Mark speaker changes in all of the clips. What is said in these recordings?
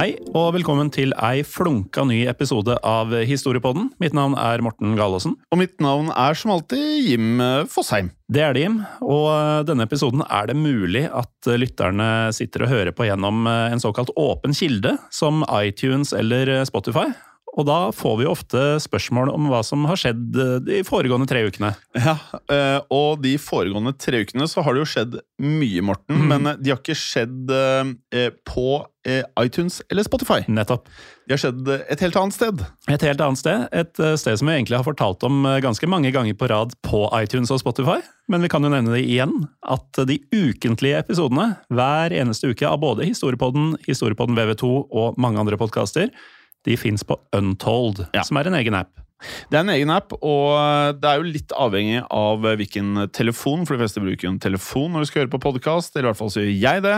Speaker 1: Hei, og velkommen til ei flunka ny episode av Historiepodden. Mitt navn er Morten Galaasen.
Speaker 2: Og mitt navn er som alltid Jim eh, Fosheim.
Speaker 1: Det er det, Jim. Og eh, denne episoden er det mulig at eh, lytterne sitter og hører på gjennom en såkalt åpen kilde, som iTunes eller Spotify. Og da får vi ofte spørsmål om hva som har skjedd eh, de foregående tre ukene.
Speaker 2: Ja, eh, og de foregående tre ukene så har det jo skjedd mye, Morten. Men eh, de har ikke skjedd på iTunes eller Spotify.
Speaker 1: Nettopp.
Speaker 2: De har skjedd et helt annet sted.
Speaker 1: Et helt annet sted. Et sted som vi egentlig har fortalt om ganske mange ganger på rad på iTunes og Spotify. Men vi kan jo nevne det igjen, at de ukentlige episodene hver eneste uke av både Historiepodden, Historiepodden VV2 og mange andre podkaster, de fins på Untold,
Speaker 2: Ja.
Speaker 1: som er en egen app.
Speaker 2: Det er en egen app, og det er jo litt avhengig av hvilken telefon, for de fleste bruker jo en telefon når du skal høre på podkast, eller i hvert fall så gjør jeg det.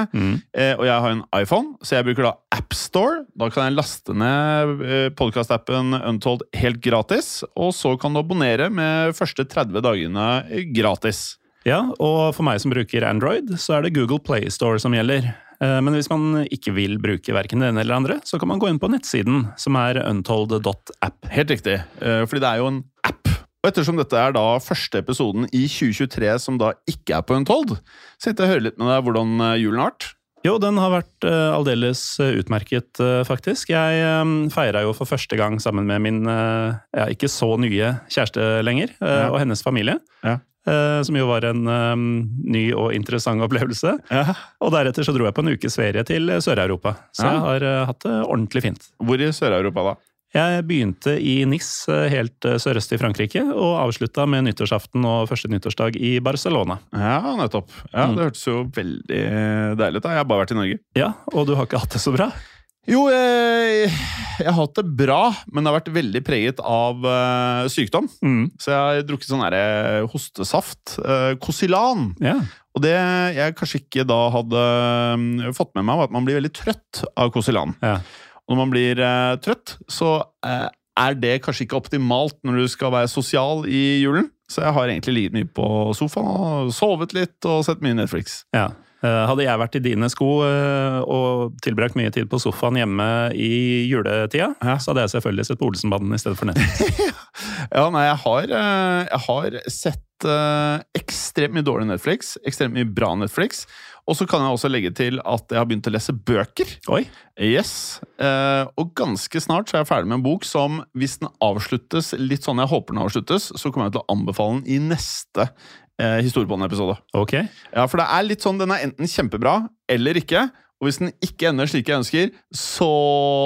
Speaker 2: Eh, og jeg har en iPhone, så jeg bruker da AppStore. Da kan jeg laste ned eh, podkastappen Untold helt gratis, og så kan du abonnere med første 30 dagene eh, gratis.
Speaker 1: Ja, og for meg som bruker Android, så er det Google Play Store som gjelder. Eh, Men hvis man ikke vil bruke verken det ene eller det andre, så kan man gå inn på nettsiden, som er untold.app.
Speaker 2: Helt riktig, eh, fordi det er jo en app. Og ettersom dette er da første episoden i 2023 som da ikke er på Untold, så tenkte jeg å høre litt med deg hvordan eh, julen har vært.
Speaker 1: Jo, den har vært uh, aldeles utmerket, faktisk. Jeg uh, feira jo for første gang sammen med min ja, ikke så nye kjæreste lenger,
Speaker 2: Ja.
Speaker 1: og hennes familie.
Speaker 2: Ja.
Speaker 1: Eh, som jo var en um, ny og interessant opplevelse. Og deretter så dro jeg på en ukes ferie til Sør-Europa. Så
Speaker 2: Ja.
Speaker 1: jeg har uh, hatt det ordentlig fint.
Speaker 2: Hvor i Sør-Europa da?
Speaker 1: Jeg begynte i Nis, eh, helt sørøst i Frankrike, og avslutta med nyttårsaften og første nyttårsdag i Barcelona.
Speaker 2: Ja, nettopp. Ja,
Speaker 1: Mm.
Speaker 2: Det hørtes jo veldig deilig ut. da. Jeg har bare vært i Norge.
Speaker 1: Ja, og du har ikke hatt det så bra?
Speaker 2: Jo, jeg, jeg har hatt det bra, men det har vært veldig preget av uh, sykdom.
Speaker 1: Mm.
Speaker 2: Så jeg har drukket sånn her, eh, hostesaft. Uh, Kosilan.
Speaker 1: Ja.
Speaker 2: Og det jeg kanskje ikke da hadde um, fått med meg, var at man blir veldig trøtt av Kosilan.
Speaker 1: Ja.
Speaker 2: Og når man blir uh, trøtt, så eh, er det kanskje ikke optimalt når du skal være sosial i julen. Så jeg har egentlig ligget mye på sofaen og sovet litt og sett mye Netflix.
Speaker 1: Ja. Eh, Hadde jeg vært i dine sko eh, og tilbrakt mye tid på sofaen hjemme i juletida,
Speaker 2: Ja.
Speaker 1: så hadde jeg selvfølgelig sett på Olsenbanden i stedet for Netflix.
Speaker 2: Ja, nei, jeg har, eh, jeg har sett eh, ekstremt mye dårlig Netflix, ekstremt mye bra Netflix. Og så kan jeg også legge til at jeg har begynt å lese bøker.
Speaker 1: Oi!
Speaker 2: Yes, eh, Og ganske snart så er jeg ferdig med en bok som, hvis den avsluttes litt sånn jeg håper den avsluttes, så kommer jeg til å anbefale den i neste eh, Historiepodden-episode.
Speaker 1: Ok.
Speaker 2: Ja, for det er litt sånn, den er enten kjempebra eller ikke. Og hvis den ikke ender slik jeg ønsker, så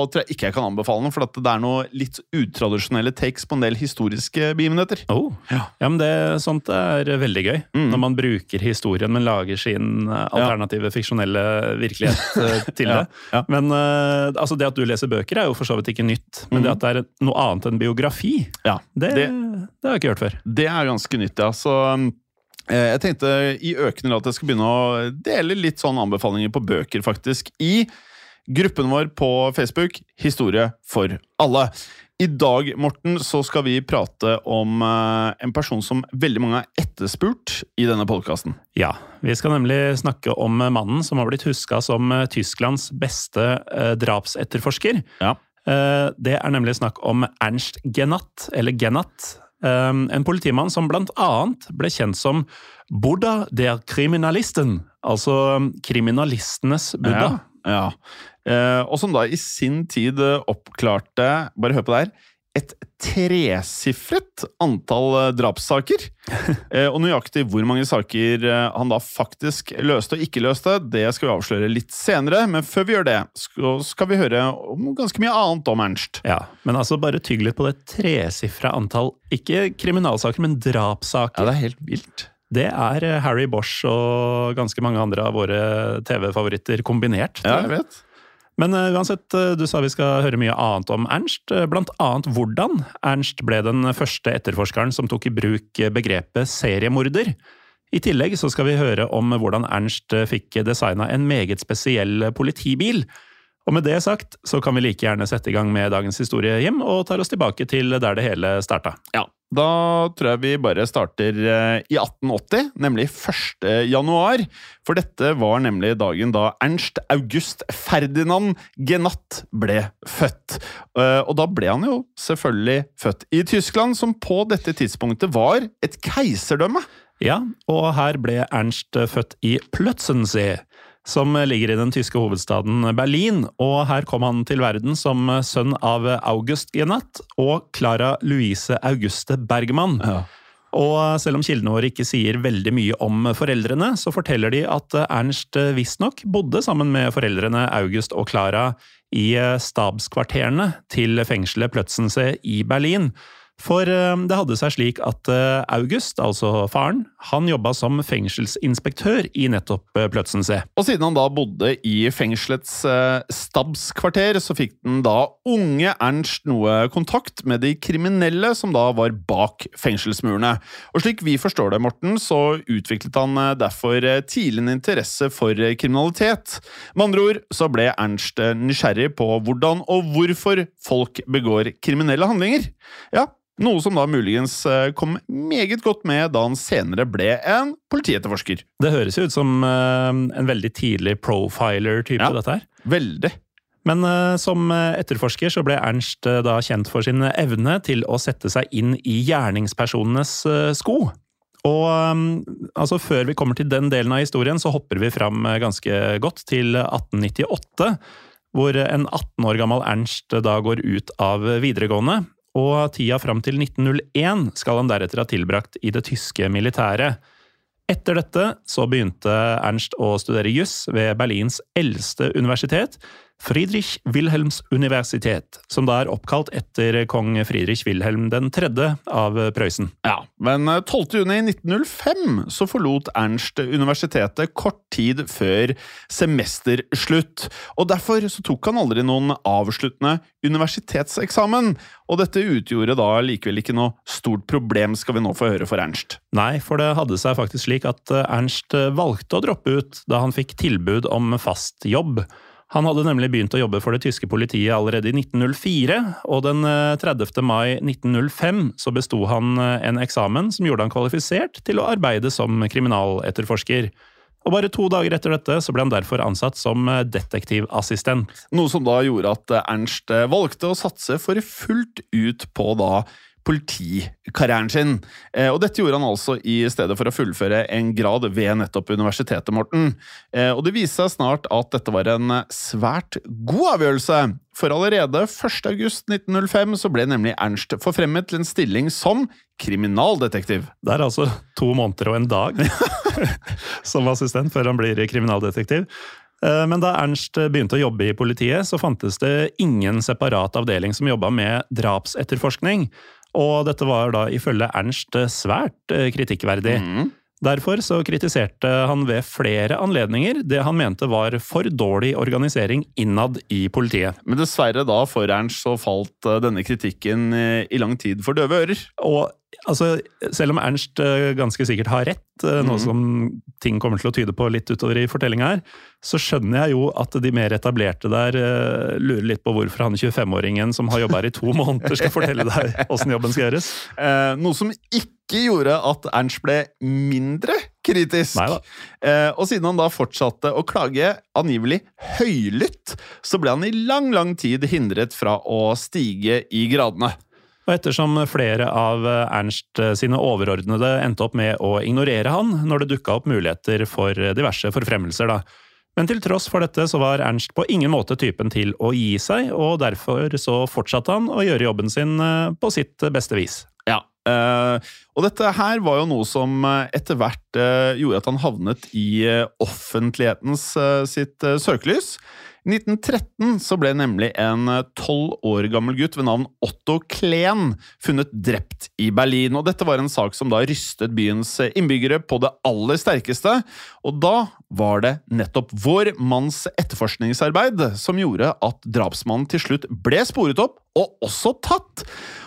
Speaker 2: tror jeg ikke jeg kan anbefale den. For at det er noe litt utradisjonelle takes på en del historiske begivenheter.
Speaker 1: Oh.
Speaker 2: Ja.
Speaker 1: Ja, men det, Sånt er veldig gøy.
Speaker 2: Mm.
Speaker 1: Når man bruker historien, men lager sin alternative, alternative fiksjonelle virkelighet eh, til
Speaker 2: Ja,
Speaker 1: det.
Speaker 2: ja.
Speaker 1: Men uh, altså det at du leser bøker, er jo for så vidt ikke nytt. Men
Speaker 2: Mm.
Speaker 1: det at det er noe annet enn biografi,
Speaker 2: Ja,
Speaker 1: det,
Speaker 2: det,
Speaker 1: det har jeg ikke hørt før.
Speaker 2: det er ganske nytt, ja. Så eh, jeg tenkte i økende at jeg skal begynne å dele litt sånn anbefalinger på bøker, faktisk. I gruppen vår på Facebook Historie for alle. I dag Morten, så skal vi prate om eh, en person som veldig mange har etterspurt i denne podkasten.
Speaker 1: Ja, vi skal nemlig snakke om mannen som har blitt huska som eh, Tysklands beste eh, drapsetterforsker.
Speaker 2: Ja.
Speaker 1: Eh, det er nemlig snakk om Ernst Genat, eller Genat. Eh, En politimann som blant annet ble kjent som Buddha der Kriminalisten, altså kriminalistenes Buddha.
Speaker 2: Ja. ja. Eh, og som da i sin tid eh, oppklarte Bare hør på det her. Et tresifret antall eh, drapssaker. Eh, og nøyaktig hvor mange saker eh, han da faktisk løste og ikke løste, det skal vi avsløre litt senere. Men før vi gjør det, skal vi høre om ganske mye annet om Ernst.
Speaker 1: Ja, Men altså bare tygg litt på det tresifra antall, ikke kriminalsaker, men drapssaker.
Speaker 2: Ja, det er helt vilt.
Speaker 1: Det er Harry Bosch og ganske mange andre av våre TV-favoritter kombinert.
Speaker 2: Ja,
Speaker 1: jeg
Speaker 2: vet.
Speaker 1: Men eh, uansett, eh, du sa vi skal høre mye annet om Ernst. eh, Blant annet hvordan Ernst ble den første etterforskeren som tok i bruk begrepet seriemorder. I tillegg så skal vi høre om hvordan Ernst fikk designa en meget spesiell politibil. Og med det sagt, så kan vi like gjerne sette i gang med dagens historie, Jim, og tar oss tilbake til der det hele starta.
Speaker 2: Ja, da tror jeg vi bare starter eh, i 1880, nemlig 1. januar. For dette var nemlig dagen da Ernst August Ferdinand Genat ble født. Eh, Og da ble han jo selvfølgelig født i Tyskland, som på dette tidspunktet var et keiserdømme.
Speaker 1: Ja, og her ble Ernst født i Plötzensee, som ligger i den tyske hovedstaden Berlin, og her kom han til verden som sønn av August Genat og Clara Louise Auguste Bergman. Og selv om kildene våre ikke sier veldig mye om foreldrene, så forteller de at Ernst visstnok bodde sammen med foreldrene August og Clara i stabskvarterene til fengselet Plötzensee i Berlin. For eh, det hadde seg slik at eh, August, altså faren, han jobba som fengselsinspektør i nettopp eh, Plötzensee.
Speaker 2: Og siden han da bodde i fengselets stabskvarter, så fikk den da unge Ernst noe kontakt med de kriminelle som da var bak fengselsmurene. Og slik vi forstår det, Morten, så utviklet han derfor tidlig en interesse for kriminalitet. Med andre ord så ble Ernst nysgjerrig på hvordan og hvorfor folk begår kriminelle handlinger. Ja, noe som da muligens eh, kom meget godt med da han senere ble en politietterforsker.
Speaker 1: Det høres jo ut som eh, en veldig tidlig profiler-type,
Speaker 2: Ja.
Speaker 1: dette her.
Speaker 2: Veldig.
Speaker 1: Men eh, som etterforsker så ble Ernst da kjent for sin evne til å sette seg inn i gjerningspersonenes sko. Og altså Før vi kommer til den delen av historien, så hopper vi fram ganske godt til 1898. Hvor en 18 år gammel Ernst da går ut av videregående. Og tida fram til 1901 skal han deretter ha tilbrakt i det tyske militæret. Etter dette så begynte Ernst å studere juss ved Berlins eldste universitet, Friedrich Wilhelms universitet, som da er oppkalt etter kong Friedrich Wilhelm 3. av Prøysen.
Speaker 2: Ja, men eh, 12. juni 1905 så forlot Ernst universitetet kort tid før semesterslutt, og derfor så tok han aldri noen avsluttende universitetseksamen, og dette utgjorde da likevel ikke noe stort problem, skal vi nå få høre for Ernst.
Speaker 1: Nei, for det hadde seg faktisk slik at eh, Ernst valgte å droppe ut da han fikk tilbud om fast jobb. Han hadde nemlig begynt å jobbe for det tyske politiet allerede i 1904, og den eh, 30. mai 1905 så besto han eh, en eksamen som gjorde han kvalifisert til å arbeide som kriminaletterforsker. Og bare to dager etter dette så ble han derfor ansatt som eh, detektivassistent.
Speaker 2: Noe som da gjorde at eh, Ernst eh, valgte å satse for fullt ut på da politikarrieren sin. Eh, og dette gjorde han altså i stedet for å fullføre en grad ved nettopp universitetet, Morten. Eh, og det viste seg snart at dette var en svært god avgjørelse. For allerede 1.8.1905 så ble nemlig Ernst forfremmet til en stilling som kriminaldetektiv.
Speaker 1: Det er altså to måneder og en dag som assistent før han blir kriminaldetektiv. Eh, Men da Ernst begynte å jobbe i politiet, så fantes det ingen separat avdeling som jobba med drapsetterforskning. Og dette var da ifølge Ernst svært kritikkverdig. kritikkverdig. Derfor så kritiserte han ved flere anledninger det han mente var for dårlig organisering innad i politiet.
Speaker 2: Men dessverre da for Ernst så falt eh, denne kritikken eh, i lang tid for døve ører.
Speaker 1: Og altså, selv om Ernst eh, ganske sikkert har rett, noe som ting kommer til å tyde på litt utover i fortellinga her, så skjønner jeg jo at de mer etablerte der lurer litt på hvorfor han 25-åringen som har jobba her i to måneder, skal fortelle deg åssen jobben skal gjøres.
Speaker 2: Noe som ikke gjorde at Ernst ble mindre kritisk. Eh, og siden han da fortsatte å klage angivelig høylytt, så ble han i lang, lang tid hindret fra å stige i gradene.
Speaker 1: Og ettersom flere av Ernst sine overordnede endte opp med å ignorere han når det dukka opp muligheter for diverse forfremmelser, da. Men til tross for dette så var Ernst på ingen måte typen til å gi seg, og derfor så fortsatte han å gjøre jobben sin eh, på sitt beste vis.
Speaker 2: Eh, og dette her var jo noe som eh, etter hvert eh, gjorde at han havnet i offentlighetens sitt søkelys. I 1913 så ble nemlig en tolv år gammel gutt ved navn Otto Klen funnet drept i Berlin. og Dette var en sak som da rystet byens innbyggere på det aller sterkeste. Og da var det nettopp vår manns etterforskningsarbeid som gjorde at drapsmannen til slutt ble sporet opp, og også tatt.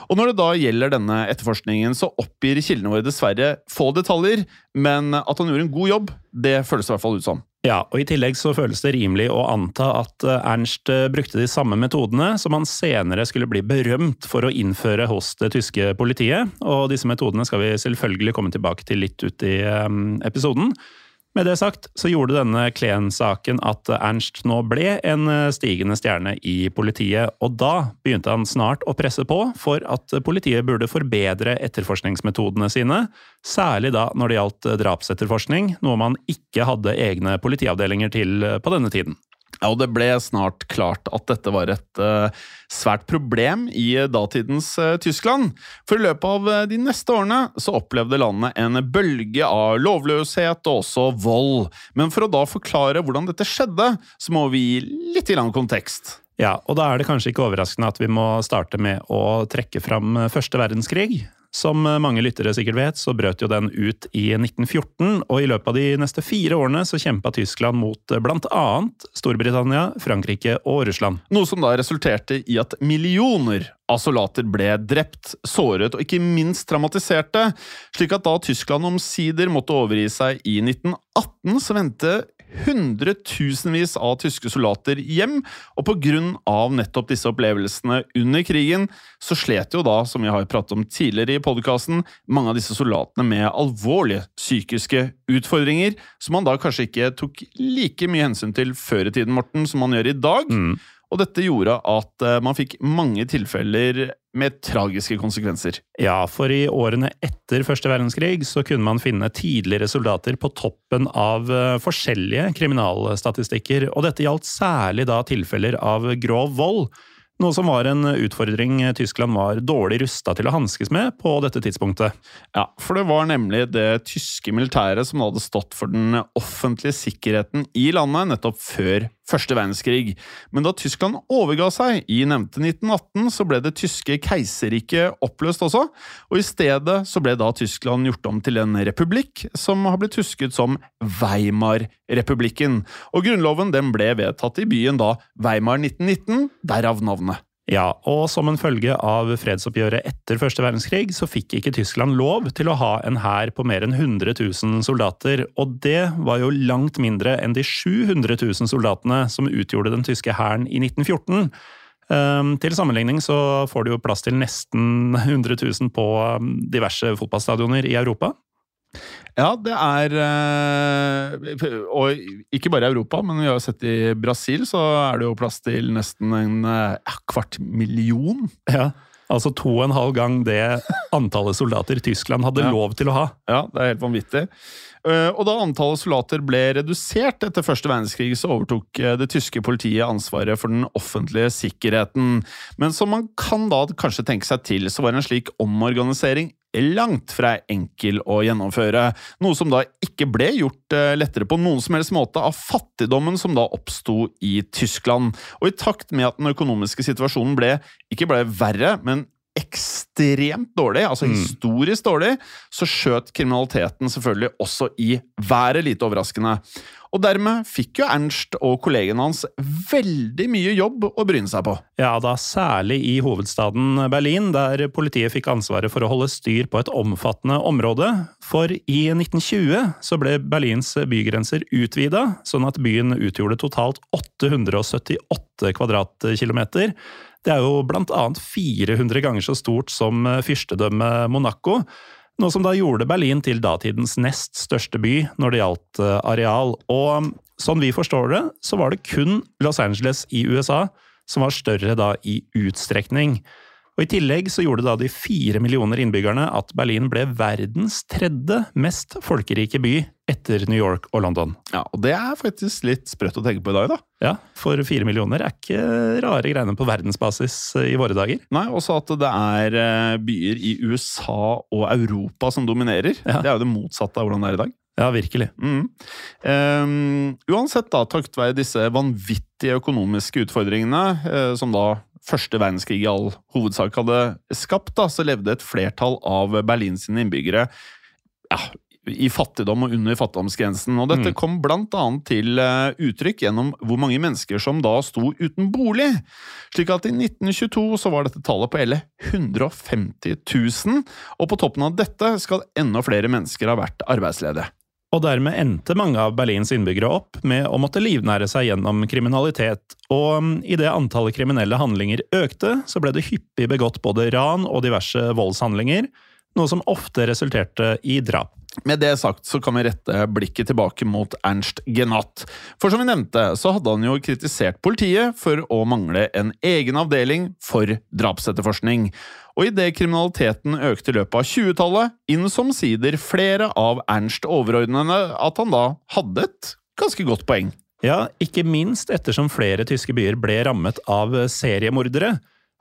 Speaker 2: Og når det da gjelder denne etterforskningen, så oppgir kildene våre dessverre få detaljer, men at han gjorde en god jobb, det føles i hvert fall ut som.
Speaker 1: Ja, og I tillegg så føles det rimelig å anta at eh, Ernst eh, brukte de samme metodene som han senere skulle bli berømt for å innføre hos det tyske politiet, og disse metodene skal vi selvfølgelig komme tilbake til litt ut i eh, episoden. Med det sagt så gjorde denne Kleen-saken at Ernst nå ble en stigende stjerne i politiet, og da begynte han snart å presse på for at politiet burde forbedre etterforskningsmetodene sine, særlig da når det gjaldt drapsetterforskning, noe man ikke hadde egne politiavdelinger til på denne tiden.
Speaker 2: Ja, og Det ble snart klart at dette var et uh, svært problem i datidens uh, Tyskland. For i løpet av uh, de neste årene så opplevde landet en bølge av lovløshet og også vold. Men for å da forklare hvordan dette skjedde, så må vi gi litt i lang kontekst.
Speaker 1: Ja, og da er det kanskje ikke overraskende at vi må starte med å trekke fram første verdenskrig. Som mange lyttere sikkert vet, så brøt jo den ut i 1914, og i løpet av de neste fire årene så kjempa Tyskland mot blant annet Storbritannia, Frankrike og Russland.
Speaker 2: Noe som da resulterte i at millioner av soldater ble drept, såret og ikke minst traumatiserte, slik at da Tyskland omsider måtte overgi seg i 1918, så vendte hundretusenvis av tyske soldater hjem, og av nettopp disse opplevelsene under krigen, så slet jo da, som vi har pratet om tidligere i podkasten, mange av disse soldatene med alvorlige psykiske utfordringer, som man da kanskje ikke tok like mye hensyn til før i tiden, Morten, som man gjør i dag.
Speaker 1: Mm.
Speaker 2: Og dette gjorde at eh, man fikk mange tilfeller med tragiske konsekvenser.
Speaker 1: Ja, for i årene etter første verdenskrig så kunne man finne tidligere soldater på toppen av eh, forskjellige kriminalstatistikker, og dette gjaldt særlig da tilfeller av grov vold. Noe som var en utfordring Tyskland var dårlig rusta til å hanskes med på dette tidspunktet.
Speaker 2: Ja, for det var nemlig det tyske militæret som hadde stått for den offentlige sikkerheten i landet nettopp før første verdenskrig. Men da Tyskland overga seg i nevnte 1918, så ble det tyske keiserriket oppløst også, og i stedet så ble da Tyskland gjort om til en republikk, som har blitt husket som Weimar-republikken. Og grunnloven den ble vedtatt i byen da Weimar 1919, derav navnet.
Speaker 1: Ja, og som en følge av fredsoppgjøret etter første verdenskrig, så fikk ikke Tyskland lov til å ha en hær på mer enn 100 000 soldater, og det var jo langt mindre enn de 700 000 soldatene som utgjorde den tyske hæren i 1914. Um, til sammenligning så får du jo plass til nesten 100 000 på um, diverse fotballstadioner i Europa.
Speaker 2: Ja, det er eh, Og ikke bare i Europa, men vi har jo sett i Brasil, så er det jo plass til nesten en eh, kvart million.
Speaker 1: Ja, Altså to og en halv gang det antallet soldater Tyskland hadde
Speaker 2: Ja.
Speaker 1: lov til å ha.
Speaker 2: Ja, det er helt vanvittig. Eh, Og da antallet soldater ble redusert etter første verdenskrig, så overtok det tyske politiet ansvaret for den offentlige sikkerheten. Men som man kan da kanskje tenke seg til, så var en slik omorganisering langt fra enkel å gjennomføre. Noe som da ikke ble gjort eh, lettere på noen som helst måte av fattigdommen som da oppsto i Tyskland. Og i takt med at den økonomiske situasjonen ble ikke ble verre, men ekstremt dårlig, altså historisk dårlig, så skjøt kriminaliteten selvfølgelig også i været, lite overraskende. Og dermed fikk jo Ernst og kollegene hans veldig mye jobb å bryne seg på.
Speaker 1: Ja, da særlig i hovedstaden Berlin, der politiet fikk ansvaret for å holde styr på et omfattende område. For i 1920 så ble Berlins bygrenser utvida, sånn at byen utgjorde totalt 878 kvadratkilometer. Det er jo blant annet 400 ganger så stort som fyrstedømmet Monaco. Noe som da gjorde Berlin til datidens nest største by når det gjaldt eh, areal. Og sånn vi forstår det, så var det kun Los Angeles i USA som var større da i utstrekning. Og I tillegg så gjorde da de fire millioner innbyggerne at Berlin ble verdens tredje mest folkerike by etter New York og London.
Speaker 2: Ja, Og det er faktisk litt sprøtt å tenke på i dag, da.
Speaker 1: Ja, for fire millioner er ikke rare greiene på verdensbasis i våre dager.
Speaker 2: Nei, også at det er eh, byer i USA og Europa som dominerer.
Speaker 1: Ja.
Speaker 2: Det er jo det motsatte av hvordan det er i dag.
Speaker 1: Ja, virkelig.
Speaker 2: Mm. Um, uansett, da, takket være disse vanvittige økonomiske utfordringene, uh, som da første verdenskrig i all hovedsak hadde skapt, da, så levde et flertall av Berlins innbyggere ja, i fattigdom og under fattigdomsgrensen. Og dette
Speaker 1: Mm.
Speaker 2: kom blant annet til eh, uttrykk gjennom hvor mange mennesker som da sto uten bolig. Slik at i 1922 så var dette tallet på hele 150 000, og på toppen av dette skal enda flere mennesker ha vært arbeidsledige.
Speaker 1: Og dermed endte mange av Berlins innbyggere opp med å måtte livnære seg gjennom kriminalitet, og um, idet antallet kriminelle handlinger økte, så ble det hyppig begått både ran og diverse voldshandlinger, noe som ofte resulterte i drap.
Speaker 2: Med det sagt så kan vi rette blikket tilbake mot Ernst Genat. For som vi nevnte, så hadde han jo kritisert politiet for å mangle en egen avdeling for drapsetterforskning. Og idet kriminaliteten økte i løpet av 20-tallet, innsomsider flere av Ernst overordnede at han da hadde et ganske godt poeng.
Speaker 1: Ja, ikke minst ettersom flere tyske byer ble rammet av seriemordere.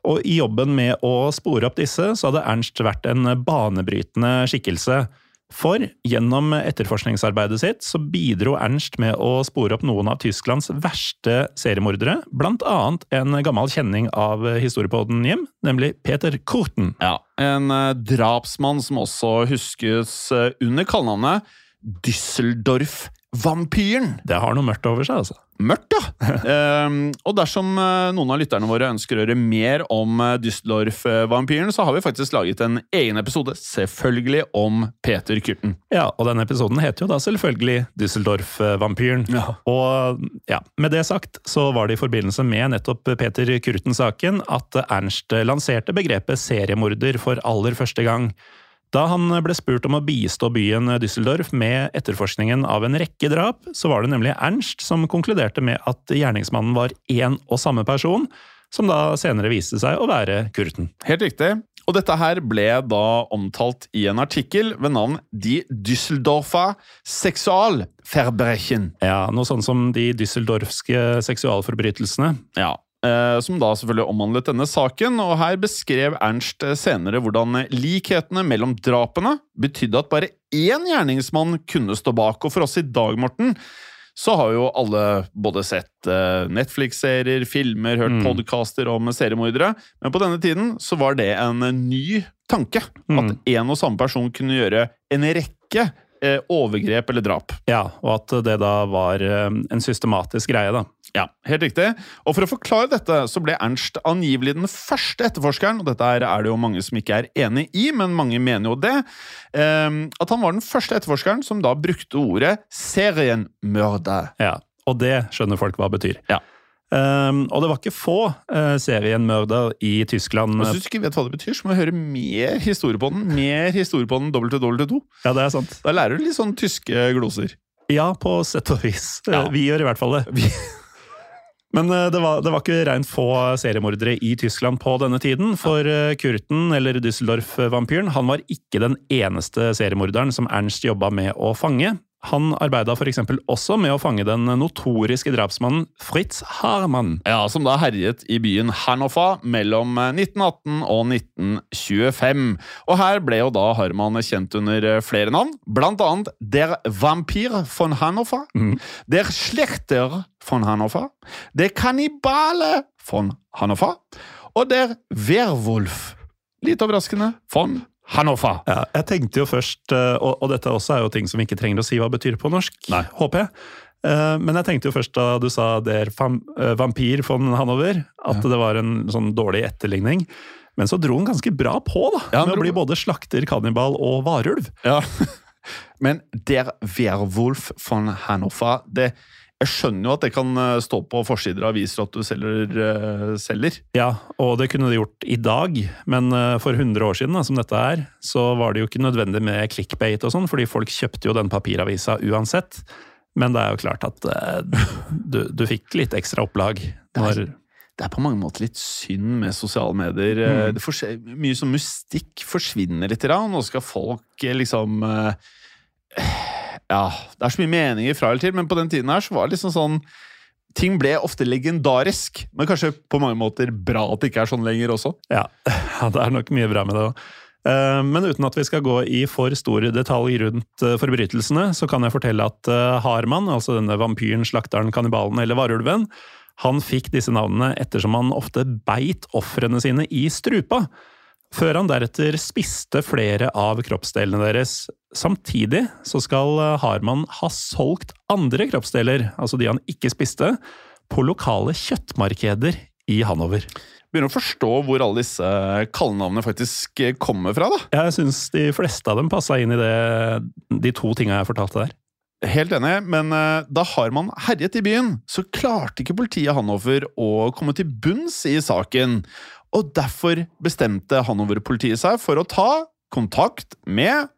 Speaker 1: Og i jobben med å spore opp disse, så hadde Ernst vært en banebrytende skikkelse. For gjennom etterforskningsarbeidet sitt så bidro Ernst med å spore opp noen av Tysklands verste seriemordere, blant annet en gammel kjenning av historiepodden Jim, nemlig Peter Kurten.
Speaker 2: Ja, En eh, drapsmann som også huskes eh, under kallenavnet Düsseldorf-vampyren.
Speaker 1: Det har noe mørkt over seg, altså.
Speaker 2: Mørkt, ja! um, og dersom eh, noen av lytterne våre ønsker å høre mer om eh, Düsseldorf-vampyren, så har vi faktisk laget en egen episode, selvfølgelig, om Peter Kyrten.
Speaker 1: Ja, og denne episoden heter jo da selvfølgelig Düsseldorf-vampyren.
Speaker 2: Ja.
Speaker 1: Og ja, med det sagt så var det i forbindelse med nettopp Peter Kurten-saken at Ernst lanserte begrepet seriemorder for aller første gang. Da han ble spurt om å bistå byen Düsseldorf med etterforskningen av en rekke drap, så var det nemlig Ernst som konkluderte med at gjerningsmannen var én og samme person, som da senere viste seg å være Kurten.
Speaker 2: Helt riktig. Og dette her ble da omtalt i en artikkel ved navn De Düsseldorfer Sexualverbrechen.
Speaker 1: Ja, noe sånn som de düsseldorfske seksualforbrytelsene.
Speaker 2: Ja, som da selvfølgelig omhandlet denne saken, og her beskrev Ernst eh, senere hvordan likhetene mellom drapene betydde at bare én gjerningsmann kunne stå bak. Og for oss i dag, Morten, så har jo alle både sett eh, Netflix-serier, filmer, hørt
Speaker 1: Mm.
Speaker 2: podkaster om seriemordere, men på denne tiden så var det en eh, ny tanke.
Speaker 1: Mm.
Speaker 2: At en og samme person kunne gjøre en rekke eh, overgrep eller drap.
Speaker 1: Ja, og at det da var eh, en systematisk greie, da.
Speaker 2: Ja, helt riktig. Og for å forklare dette, så ble Ernst angivelig den første etterforskeren, og dette er det jo mange som ikke er enig i, men mange mener jo det, eh, at han var den første etterforskeren som da brukte ordet serienmørder.
Speaker 1: Ja, Og det skjønner folk hva det betyr.
Speaker 2: Ja.
Speaker 1: Um, og det var ikke få uh, serienmørder i Tyskland.
Speaker 2: Og hvis du ikke vet hva det betyr, så må du høre mer historie på den. Mer historie på den WW2.
Speaker 1: Ja, det er sant.
Speaker 2: Da lærer du litt sånn tyske gloser.
Speaker 1: Ja, på sett og vis.
Speaker 2: Ja.
Speaker 1: Vi gjør i hvert fall det. Men uh, det var, det var ikke rent få seriemordere i Tyskland på denne tiden, for uh, Kurten, eller Düsseldorf-vampyren, han var ikke den eneste seriemorderen som Ernst jobba med å fange. Han arbeida f.eks. også med å fange den notoriske drapsmannen Fritz Harman.
Speaker 2: Ja, Som da herjet i byen Hanofa mellom 1918 og 1925. Og her ble jo da Harman kjent under flere navn, blant annet Der Vampir von Hannover, Der Schlechter von Hanofa, Der Kannibale von Hanofa, og Der Werwolf Litt overraskende.
Speaker 3: Von Hannover.
Speaker 1: Ja, jeg tenkte jo først, eh, og, og dette også er jo ting som vi ikke trenger å si hva betyr på norsk,
Speaker 3: Nei.
Speaker 1: håper jeg. Eh, Men jeg tenkte jo først da du sa der eh, vampyr von Hanover, at det var en sånn dårlig etterligning. Men så dro han ganske bra på, da.
Speaker 2: Ja,
Speaker 1: med å bli både slakter, kannibal og varulv.
Speaker 2: Ja. Men Der Werwolf von Hannover det, Jeg skjønner jo at det kan eh, stå på forsider av aviser at du selger, eh, selger.
Speaker 1: Ja, og det kunne det gjort i dag, men eh, for 100 år siden, da, som dette er, så var det jo ikke nødvendig med clickbait og sånn, fordi folk kjøpte jo den papiravisa uansett. Men det er jo klart at du, du fikk litt ekstra opplag. Når,
Speaker 2: Det er på mange måter litt synd med sosiale medier. Mm. Mye sånn mystikk forsvinner litt. og Nå skal folk liksom eh, Ja, det er så mye meninger fra eller til, men på den tiden her så var det liksom sånn Ting ble ofte legendarisk, men kanskje på mange måter bra at det ikke er sånn lenger også.
Speaker 1: ja, det er nok mye bra med det òg. Men uten at vi skal gå i for store detalj rundt eh, forbrytelsene, så kan jeg fortelle at eh, Harman, altså denne vampyren, slakteren, kannibalen eller varulven, han fikk disse navnene ettersom han ofte beit ofrene sine i strupa, før han deretter spiste flere av kroppsdelene deres. Samtidig så skal eh, Harman ha solgt andre kroppsdeler, altså de han ikke spiste, på lokale kjøttmarkeder i Hanover.
Speaker 2: Begynner å forstå hvor alle disse kallenavnene faktisk eh, kommer fra. da.
Speaker 1: Jeg syns de fleste av dem passa inn i det, de to tinga jeg fortalte der.
Speaker 2: Helt enig, men eh, da har man herjet i byen, så klarte ikke politiet Hanover å komme til bunns i saken. Og derfor bestemte Hanover-politiet seg for å ta kontakt med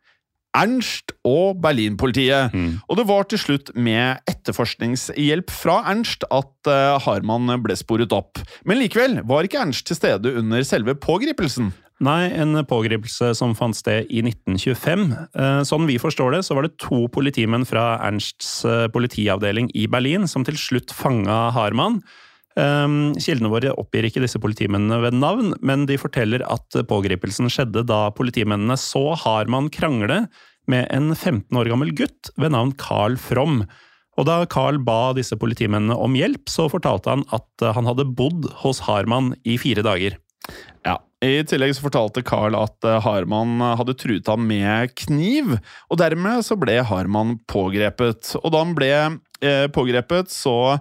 Speaker 2: Ernst og Berlin-politiet. Og det var til slutt med etterforskningshjelp fra Ernst at uh, Harman ble sporet opp. Men likevel var ikke Ernst til stede under selve pågripelsen.
Speaker 1: Nei, en pågripelse som fant sted i 1925. Eh, Sånn vi forstår det, så var det to politimenn fra Ernsts eh, politiavdeling i Berlin som til slutt fanga Harman. Eh, Kildene våre oppgir ikke disse politimennene ved navn, men de forteller at pågripelsen skjedde da politimennene så Harman krangle med en 15 år gammel gutt ved navn Carl From. Og da Carl ba disse politimennene om hjelp, så fortalte han at han hadde bodd hos Harman i fire dager.
Speaker 2: Ja, I tillegg så fortalte Carl at eh, Harman hadde truet ham med kniv, og dermed så ble Harman pågrepet. Og da han ble eh, pågrepet, så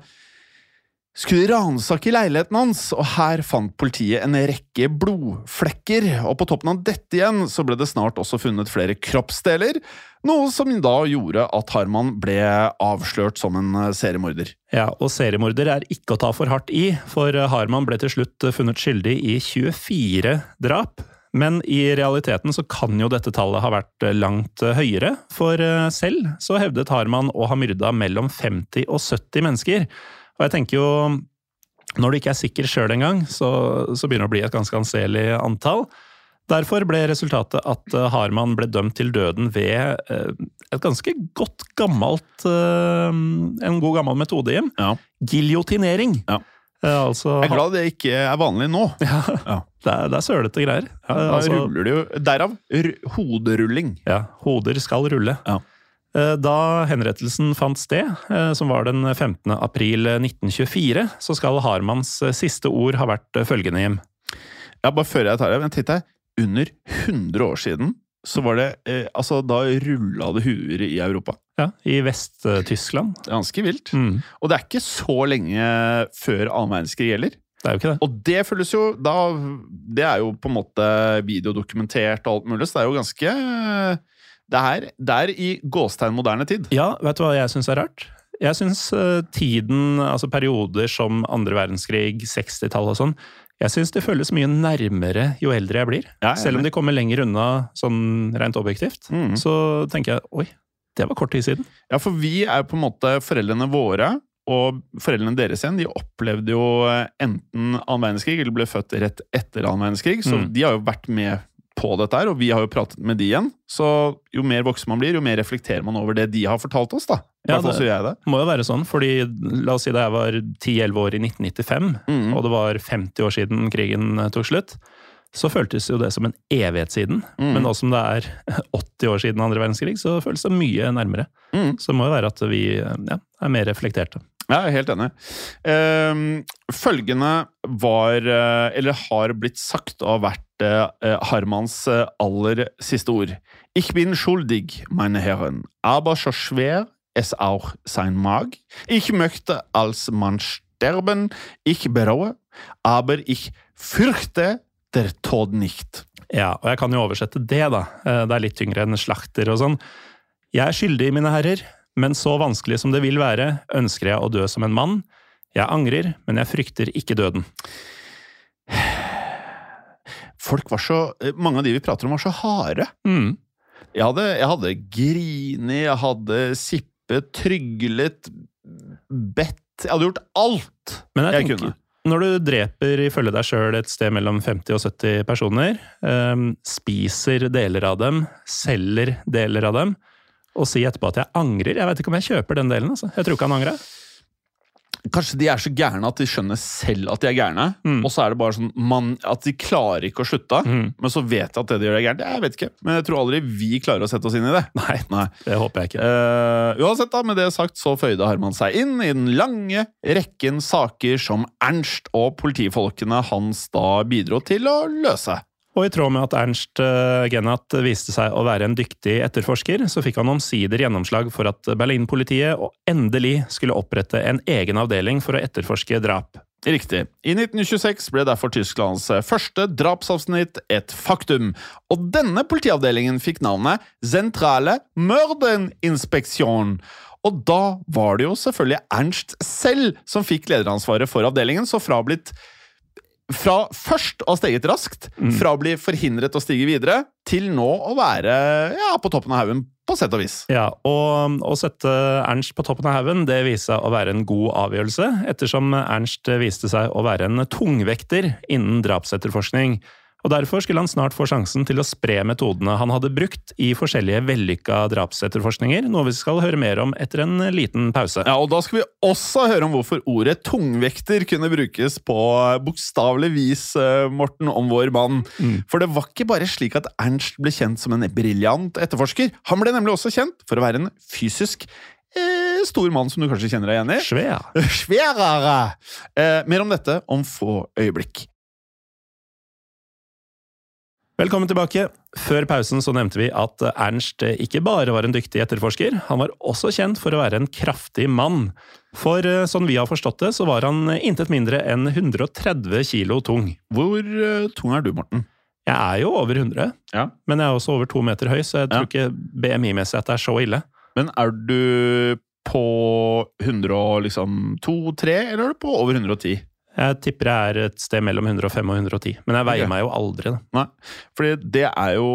Speaker 2: skulle ransake leiligheten hans, og her fant politiet en rekke blodflekker. Og på toppen av dette igjen så ble det snart også funnet flere kroppsdeler, noe som da gjorde at Harman ble avslørt som en eh, seriemorder.
Speaker 1: Ja, og seriemorder er ikke å ta for hardt i, for Harman ble til slutt funnet skyldig i 24 drap. Men i realiteten så kan jo dette tallet ha vært langt høyere, for selv så hevdet Harman å ha myrda mellom 50 og 70 mennesker. Og jeg tenker jo, når du ikke er sikker sjøl engang, så, så begynner det å bli et ganske anselig antall. Derfor ble resultatet at eh, Harman ble dømt til døden ved eh, et ganske godt gammelt eh, En god gammel metode, Jim.
Speaker 2: Ja.
Speaker 1: Giljotinering.
Speaker 2: Ja.
Speaker 1: Altså,
Speaker 2: Jeg er glad det ikke er vanlig nå.
Speaker 1: Ja,
Speaker 2: Ja.
Speaker 1: det, er, det er sølete greier.
Speaker 2: Ja,
Speaker 1: altså,
Speaker 2: ruller det jo Derav hoderulling.
Speaker 1: ja, hoder skal rulle.
Speaker 2: Ja.
Speaker 1: Eh, Da henrettelsen fant sted, eh, som var den 15. april 1924, så skal Harmans eh, siste ord ha vært følgende, Jim.
Speaker 2: Ja, bare før jeg tar det, men titt deg, under 100 år siden så var det eh, Altså, da rulla det huer i Europa.
Speaker 1: Ja, I Vest-Tyskland.
Speaker 2: Ganske vilt.
Speaker 1: Mm,
Speaker 2: Og det er ikke så lenge før annen verdenskrig gjelder.
Speaker 1: det er jo ikke det.
Speaker 2: Og det føles jo da Det er jo på en måte videodokumentert og alt mulig, så det er jo ganske Det er, det er i gåstegn moderne tid.
Speaker 1: Ja, vet du hva jeg syns er rart? Jeg syns eh, tiden, altså perioder som andre verdenskrig, 60-tallet og sånn, jeg syns det føles mye nærmere jo eldre jeg blir.
Speaker 2: Ja, jeg
Speaker 1: Selv om de kommer lenger unna sånn rent objektivt.
Speaker 2: Mm.
Speaker 1: Så tenker jeg oi, det var kort tid siden.
Speaker 2: Ja, for vi er på en måte foreldrene våre, og foreldrene deres igjen, de opplevde jo eh, enten annen verdenskrig, eller ble født rett etter annen verdenskrig, så
Speaker 1: Mm.
Speaker 2: de har jo vært med på dette her, og vi har jo pratet med de igjen. Så jo mer voksen man blir, jo mer reflekterer man over det de har fortalt oss, da. I
Speaker 1: Ja, det-
Speaker 2: det.
Speaker 1: Må jo være sånn, fordi la oss si da jeg var 10-11 år i 1995,
Speaker 2: Mhm.
Speaker 1: og det var 50 år siden krigen eh, tok slutt, så føltes jo det som en evighet siden.
Speaker 2: Mm.
Speaker 1: Men nå som det er 80 år siden andre verdenskrig, så føles det mye nærmere.
Speaker 2: Mm.
Speaker 1: Så det må jo være at vi eh, ja, er mer reflekterte.
Speaker 2: Ja, jeg er helt enig. Ehm, følgende var, eh, eller har blitt sagt og har vært eh, Harmans eh, aller siste ord. Ich bin schuldig, meine Herren, aber so schwer es auch sein mag. Ich möchte als Mann sterben, ich bereue, aber ich fürchte der Tod nicht.
Speaker 1: Ja, og jeg kan jo oversette det, da. Det er litt tyngre enn slakter og sånn. Jeg er skyldig, mine herrer, men så vanskelig som det vil være, ønsker jeg å dø som en mann. Jeg angrer, men jeg frykter ikke døden.
Speaker 2: Folk var så, Mange av de vi prater om, var så harde.
Speaker 1: Mm.
Speaker 2: Jeg hadde, jeg hadde grinet, jeg hadde sippet, tryglet, bedt Jeg hadde gjort alt
Speaker 1: Men jeg,
Speaker 2: jeg
Speaker 1: tenker,
Speaker 2: kunne.
Speaker 1: når du dreper ifølge deg sjøl et sted mellom 50 og 70 personer, ehm, spiser deler av dem, selger deler av dem, og si etterpå at jeg angrer Jeg vet ikke om jeg kjøper den delen. altså. Jeg tror ikke han angra.
Speaker 2: Kanskje de er så gærne at de skjønner selv at de er gærne.
Speaker 1: Mm.
Speaker 2: Og så er det bare sånn man, at de klarer ikke å slutte.
Speaker 1: Mm.
Speaker 2: Men så vet de at det de gjør, er gærent. Jeg vet ikke, men jeg tror aldri vi klarer å sette oss inn i det.
Speaker 1: Nei,
Speaker 2: Nei.
Speaker 1: det håper jeg ikke.
Speaker 2: Uh, uansett, da, med det sagt, så føyde Harman seg inn i den lange rekken saker som Ernst og politifolkene hans da bidro til å løse.
Speaker 1: Og i tråd med at Ernst uh, Gennat viste seg å være en dyktig etterforsker, så fikk han omsider gjennomslag for at Berlin-politiet endelig skulle opprette en egen avdeling for å etterforske drap.
Speaker 2: Riktig. I 1926 ble derfor Tysklands første drapsavsnitt et faktum, og denne politiavdelingen fikk navnet Zentrale Mördeninspektion. Og da var det jo selvfølgelig Ernst selv som fikk lederansvaret for avdelingen, så fra blitt fra først å ha steget raskt, fra å bli forhindret å stige videre, til nå å være ja, på toppen av haugen, på sett og vis.
Speaker 1: Ja, og å sette Ernst på toppen av haugen, det viste seg å være en god avgjørelse, ettersom Ernst viste seg å være en tungvekter innen drapsetterforskning. Og Derfor skulle han snart få sjansen til å spre metodene han hadde brukt i forskjellige vellykka drapsetterforskninger, noe vi skal høre mer om etter en liten pause.
Speaker 2: Ja, og Da skal vi også høre om hvorfor ordet tungvekter kunne brukes på bokstavelig vis, eh, Morten, om vår mann. For det var ikke bare slik at Ernst ble kjent som en briljant etterforsker. Han ble nemlig også kjent for å være en fysisk eh, stor mann som du kanskje kjenner deg igjen i.
Speaker 1: Svær.
Speaker 2: Sværere! Eh, mer om dette om få øyeblikk.
Speaker 1: Velkommen tilbake. Før pausen så nevnte vi at Ernst ikke bare var en dyktig etterforsker, han var også kjent for å være en kraftig mann. For eh, sånn vi har forstått det, så var han intet mindre enn 130 kilo tung.
Speaker 2: Hvor eh, tung er du, Morten?
Speaker 1: Jeg er jo over 100,
Speaker 2: Ja.
Speaker 1: men jeg er også over to meter høy, så jeg tror ikke BMI-messig at det er så ille.
Speaker 2: Men er du på 102-3, liksom, eller er du på over 110?
Speaker 1: Jeg tipper jeg er et sted mellom 105 og 110, men jeg veier
Speaker 2: okay.
Speaker 1: meg jo aldri, da.
Speaker 2: Nei, fordi det er jo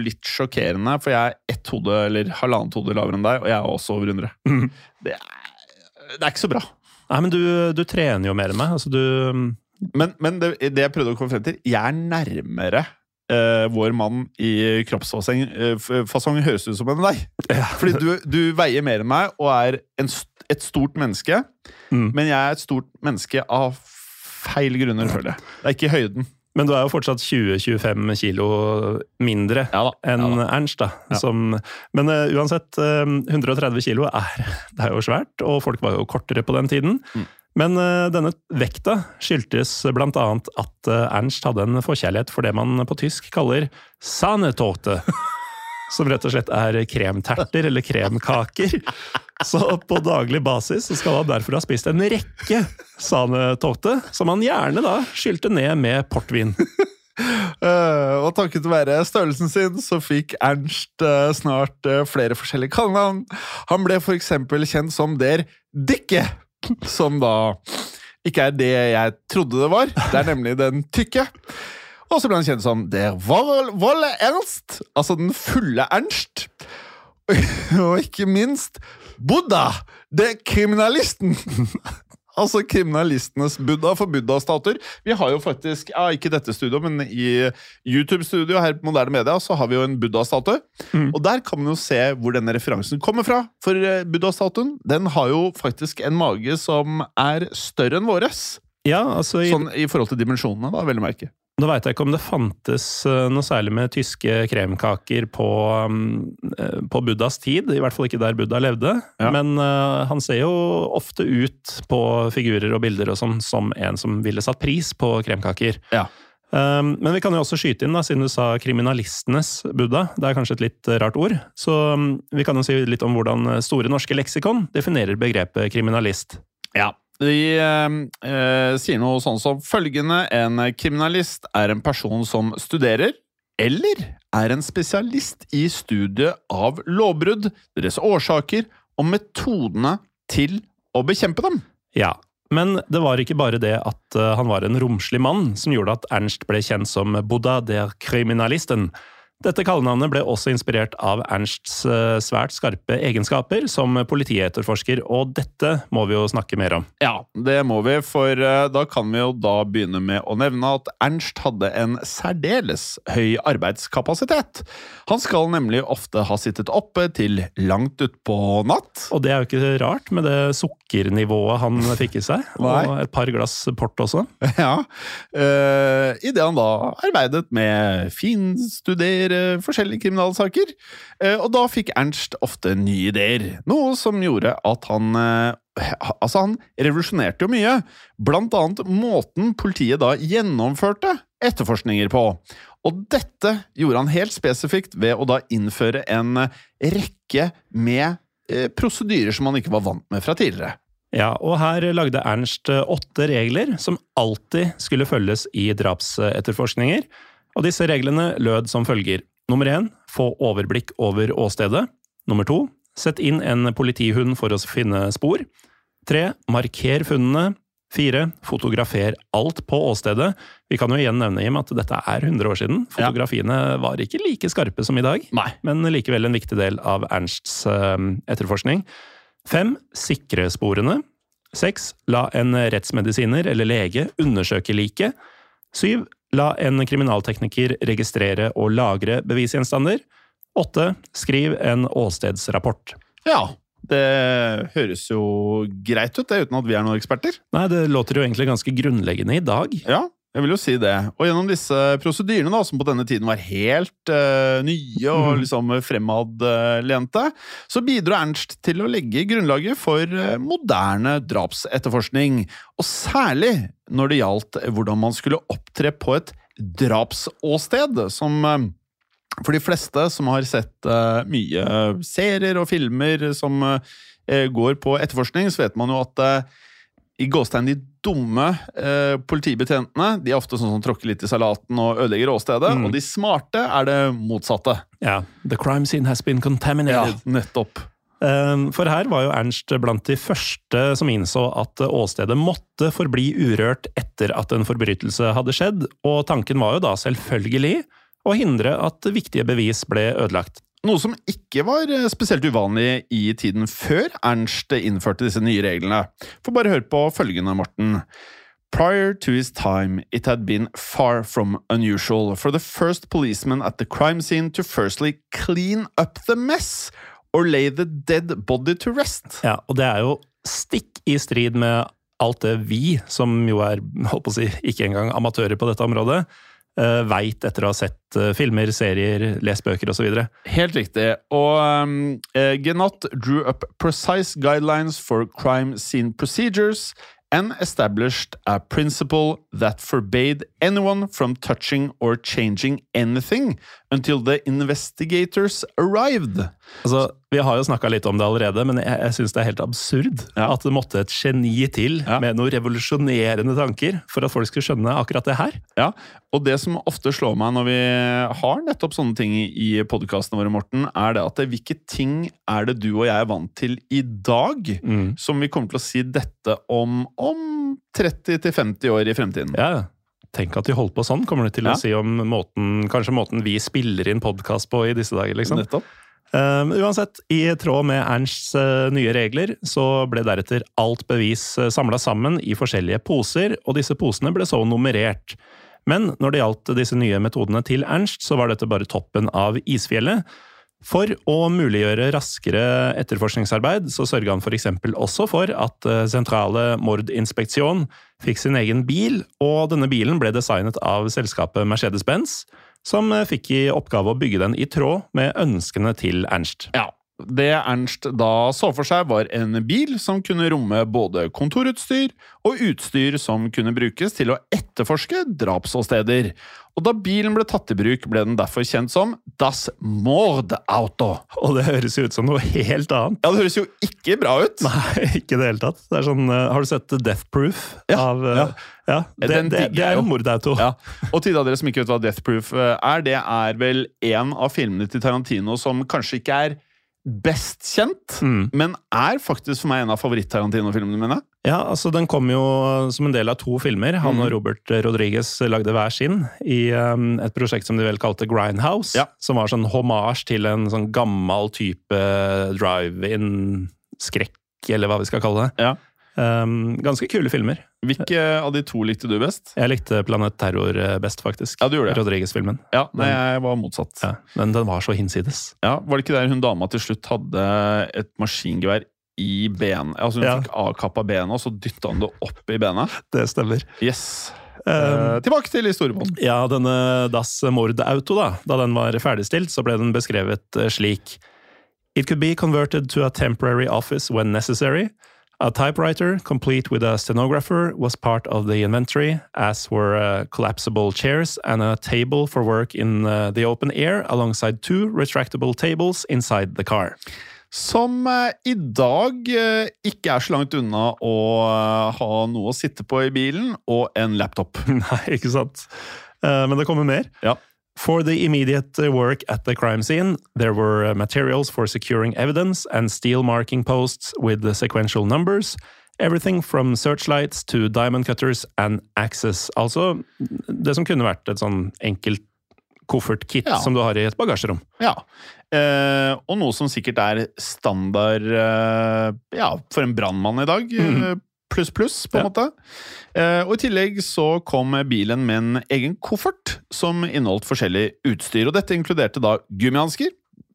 Speaker 2: litt sjokkerende, for jeg er ett hode eller halvannet hode lavere enn deg, og jeg er også over 100.
Speaker 1: Mm.
Speaker 2: Det, er, det er ikke så bra.
Speaker 1: Nei, men du, du trener jo mer enn meg. Altså, du
Speaker 2: Men, men det, det jeg prøvde å komme frem til, jeg er nærmere Uh, vår mann i kroppsfasong uh, høres ut som enn deg. Fordi du, du veier mer enn meg og er en, et stort menneske,
Speaker 1: Mm.
Speaker 2: men jeg er et stort menneske av feil grunner, føler jeg. Det er ikke høyden.
Speaker 1: Men du er jo fortsatt 20-25 kilo mindre
Speaker 2: Ja
Speaker 1: enn
Speaker 2: ja.
Speaker 1: Ernst, da.
Speaker 2: Ja.
Speaker 1: Som, men uh, uansett, uh, 130 kilo er, det er jo svært, og folk var jo kortere på den tiden.
Speaker 2: Mm.
Speaker 1: Men uh, denne vekta skyldtes annet at eh, Ernst hadde en forkjærlighet for det man på tysk kaller sanetote. Som rett og slett er kremterter eller kremkaker. Så på daglig basis skal han derfor ha spist en rekke sanetorte, som han gjerne da skylte ned med portvin.
Speaker 2: Uh, og takket være størrelsen sin så fikk Ernst uh, snart uh, flere forskjellige kallenavn. Han ble eksempel kjent som Der Dikke, som da ikke er det jeg trodde det var. Det er nemlig den tykke. Og så ble han kjent som Der Wolle Ernst, altså den fulle Ernst. Og ikke minst Buddha, det er kriminalisten. Altså kriminalistenes buddha for buddha-statuer. Vi har jo faktisk, ja, ikke dette studio, men i YouTube-studio her på Moderne Media så har vi jo en buddha-statue. Og der kan man jo se hvor denne referansen kommer fra. For eh, buddha-statuen den har jo faktisk en mage som er større enn våres.
Speaker 1: Ja, altså i,
Speaker 2: Sånn i forhold til dimensjonene, da, vel å merke.
Speaker 1: Da veit jeg ikke om det fantes eh, noe særlig med tyske kremkaker på, mm, på Buddhas tid, i hvert fall ikke der Buddha levde.
Speaker 2: Ja.
Speaker 1: Men uh, han ser jo ofte ut på figurer og bilder og sånn som en som ville satt pris på kremkaker.
Speaker 2: Ja.
Speaker 1: Um, men vi kan jo også skyte inn, da, siden du sa kriminalistenes Buddha. Det er kanskje et litt rart ord. Så um, vi kan jo si litt om hvordan Store norske leksikon definerer begrepet kriminalist.
Speaker 2: Ja. De eh, eh, sier noe sånn som følgende En kriminalist er en person som studerer, eller er en spesialist i studiet av lovbrudd, deres årsaker og metodene til å bekjempe dem.
Speaker 1: Ja, men det var ikke bare det at uh, han var en romslig mann som gjorde at Ernst ble kjent som Buddha der Kriminalisten. Dette kallenavnet ble også inspirert av Ernsts uh, svært skarpe egenskaper som politietterforsker, og dette må vi jo snakke mer om.
Speaker 2: Ja, det må vi, for uh, da kan vi jo da begynne med å nevne at Ernst hadde en særdeles høy arbeidskapasitet. Han skal nemlig ofte ha sittet oppe til langt utpå natt.
Speaker 1: Og det er jo ikke rart med det sukkernivået han fikk i seg, og et par glass port også.
Speaker 2: Ja, uh, Idet han da arbeidet med finstudere forskjellige kriminalsaker. Uh, og da fikk Ernst ofte nye ideer, noe som gjorde at han eh, Altså, han revolusjonerte jo mye, blant annet måten politiet da gjennomførte etterforskninger på. Og dette gjorde han helt spesifikt ved å da innføre en rekke med eh, prosedyrer som han ikke var vant med fra tidligere.
Speaker 1: Ja, og her lagde Ernst åtte regler som alltid skulle følges i drapsetterforskninger. Og disse reglene lød som følger. Nummer én, få overblikk over åstedet. Nummer to, sett inn en politihund for å finne spor. Tre, marker funnene. Fire, fotografer alt på åstedet. Vi kan jo igjen nevne Jim, at dette er 100 år siden. Fotografiene var ikke like skarpe som i dag,
Speaker 2: Nei.
Speaker 1: men likevel en viktig del av Ernsts eh, etterforskning. Fem, sikre sporene. Seks, la en rettsmedisiner eller lege undersøke liket. Syv, la en kriminaltekniker registrere og lagre bevisgjenstander. Åtte, skriv en åstedsrapport.
Speaker 2: Ja, det høres jo greit ut, det, uten at vi er noen eksperter.
Speaker 1: Nei, det låter jo egentlig ganske grunnleggende i dag.
Speaker 2: Ja, jeg vil jo si det. Og gjennom disse prosedyrene, da, som på denne tiden var helt uh, nye og liksom fremadlente, så bidro Ernst til å legge grunnlaget for eh, moderne drapsetterforskning. Og særlig når det gjaldt hvordan man skulle opptre på et drapsåsted, som uh, for de fleste som har sett uh, mye serier og filmer som eh, går på etterforskning, så vet man jo at eh, i gåstegn de dumme eh, politibetjentene de er ofte sånn som tråkker litt i salaten og ødelegger åstedet. Og de smarte er det motsatte.
Speaker 1: Ja, The crime scene has been contaminated.
Speaker 2: Ja, nettopp.
Speaker 1: Eh, For her var jo Ernst blant de første som innså at åstedet måtte forbli urørt etter at en forbrytelse hadde skjedd, og tanken var jo da selvfølgelig å hindre at viktige bevis ble ødelagt.
Speaker 2: Noe som ikke var eh, spesielt uvanlig i tiden før Ernst innførte disse nye reglene. Få bare høre på følgende, Morten. Prior to his time, it had been far from unusual for the first policeman at the crime scene to firstly clean up the mess or lay the dead body to rest.
Speaker 1: Ja, og det er jo stikk i strid med alt det vi, som jo er på å si, ikke engang amatører på dette området, uh, veit etter å ha sett eh, filmer, serier, lest bøker osv.
Speaker 2: Helt riktig. Og um, eh, Genot drew up precise guidelines for crime scene procedures and established a principle that forbade anyone from touching or changing anything until the investigators arrived.
Speaker 1: Altså, vi har jo snakka litt om det allerede, men jeg, jeg syns det er helt absurd
Speaker 2: Ja.
Speaker 1: at det måtte et geni til
Speaker 2: Ja.
Speaker 1: med noen revolusjonerende tanker for at folk skulle skjønne akkurat det her.
Speaker 2: Ja, og det som ofte slår meg når vi har nettopp sånne ting i podkastene våre, Morten, er det at hvilke ting er det du og jeg er vant til i dag, som vi kommer til å si dette om om 30-50 år i fremtiden?
Speaker 1: Ja, Tenk at de holdt på sånn, kommer det til
Speaker 2: Ja.
Speaker 1: å si om måten, kanskje måten vi spiller inn podkast på i disse dager. liksom.
Speaker 2: Nettopp.
Speaker 1: Um, uansett, i tråd med Ernsts uh, nye regler, så ble deretter alt bevis uh, samla sammen i forskjellige poser, og disse posene ble så nummerert. Men når det gjaldt disse nye metodene til Ernst, så var dette bare toppen av isfjellet. For å muliggjøre raskere etterforskningsarbeid, så sørga han f.eks. også for at eh, Sentrale Mordinspeksjon fikk sin egen bil, og denne bilen ble designet av selskapet Mercedes-Benz, som eh, fikk i oppgave å bygge den i tråd med ønskene til Ernst.
Speaker 2: Ja. Det Ernst da så for seg, var en bil som kunne romme både kontorutstyr og utstyr som kunne brukes til å etterforske drapsåsteder. Og da bilen ble tatt i bruk, ble den derfor kjent som Das Mordauto.
Speaker 1: Og det høres jo ut som noe helt annet.
Speaker 2: Ja, det høres jo ikke bra ut.
Speaker 1: Nei, ikke i det hele tatt. Det er sånn, uh, har du sett Death Proof?
Speaker 2: Ja,
Speaker 1: av, uh,
Speaker 2: ja.
Speaker 1: ja det, det, det,
Speaker 2: det
Speaker 1: er
Speaker 2: jo.
Speaker 1: jo mordauto.
Speaker 2: Ja, Og til dere som ikke vet hva Death Proof eh, er, det er vel en av filmene til Tarantino som kanskje ikke er best kjent,
Speaker 1: Mm.
Speaker 2: men er faktisk for meg en av favoritt-Tarantino-filmene mine.
Speaker 1: Ja, altså Den kom jo som en del av to filmer. Han
Speaker 2: mm.
Speaker 1: og Robert Rodriguez lagde hver sin i um, et prosjekt som de vel kalte Grindhouse.
Speaker 2: Ja.
Speaker 1: Som var sånn hommage til en sånn gammel type drive-in-skrekk, eller hva vi skal kalle det.
Speaker 2: Ja.
Speaker 1: Um, ganske kule filmer.
Speaker 2: Hvilke av de to likte du best?
Speaker 1: Jeg likte Planet Terror eh, best, faktisk.
Speaker 2: Ja, du gjorde det.
Speaker 1: Rodriguez-filmen.
Speaker 2: Ja, nei, jeg var motsatt.
Speaker 1: Ja, men den var så hinsides.
Speaker 2: Ja, Var det ikke der hun dama til slutt hadde et maskingevær i benet? Altså Hun
Speaker 1: Ja.
Speaker 2: fikk avkappa benet, og så dytta hun det opp i benet?
Speaker 1: Det stemmer.
Speaker 2: Yes.
Speaker 1: Um,
Speaker 2: Eh, tilbake til historiebånd.
Speaker 1: Ja, denne Das Mordauto, da, da den var ferdigstilt, så ble den beskrevet eh, slik. It could be converted to a temporary office when necessary. A typewriter, complete with a stenographer, was part of the inventory, as were uh, collapsible chairs and a table for work in uh, the open air, alongside two retractable tables inside the car.
Speaker 2: Som eh, i dag eh, ikke er så langt unna å eh, ha noe å sitte på i bilen, og en laptop.
Speaker 1: Nei, ikke sant? Men det kommer mer.
Speaker 2: Ja.
Speaker 1: For the immediate work at the crime scene, there were uh, materials for securing evidence and steel marking posts with the sequential numbers. Everything from searchlights to diamond cutters and axes. Altså det som kunne vært et sånn enkelt koffertkit
Speaker 2: Ja.
Speaker 1: som du har i et bagasjerom.
Speaker 2: Ja. Eh, og noe som sikkert er standard eh, ja, for en brannmann i dag. eh, Pluss, pluss, på en
Speaker 1: Ja.
Speaker 2: måte. Eh, og I tillegg så kom bilen med en egen koffert som inneholdt forskjellig utstyr. og Dette inkluderte da gummihansker.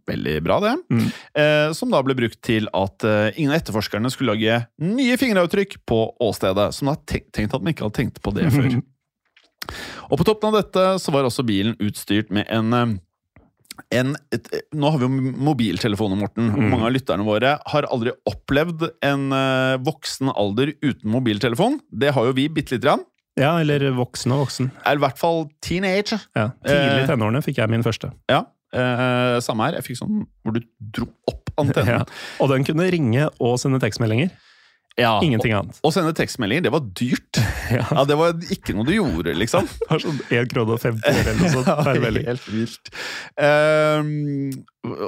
Speaker 2: Veldig bra, det.
Speaker 1: Mm.
Speaker 2: Eh, som da ble brukt til at eh, ingen av etterforskerne skulle lage nye fingeravtrykk på åstedet. Som da tenkte tenkt at man ikke hadde tenkt på det før. Og på toppen av dette så var også bilen utstyrt med en en, et, nå har vi jo mobiltelefoner, Morten. Mm. Mange av lytterne våre har aldri opplevd en uh, voksen alder uten mobiltelefon. Det har jo vi bitte lite grann.
Speaker 1: Ja, eller voksen og voksen.
Speaker 2: Eller i hvert fall teenage.
Speaker 1: Ja, Tidlig
Speaker 2: Eh.
Speaker 1: i tenårene fikk jeg min første.
Speaker 2: Ja, eh, Samme her. Jeg fikk sånn hvor du dro opp antennen.
Speaker 1: Ja. Og den kunne ringe og sende tekstmeldinger.
Speaker 2: Ja,
Speaker 1: Ingenting annet.
Speaker 2: Å sende tekstmeldinger, det var dyrt.
Speaker 1: Ja.
Speaker 2: Ja, Det var ikke noe du gjorde, liksom.
Speaker 1: Det var sånn 1 krone og 50 øre eller noe sånt melding.
Speaker 2: Helt vilt. Um,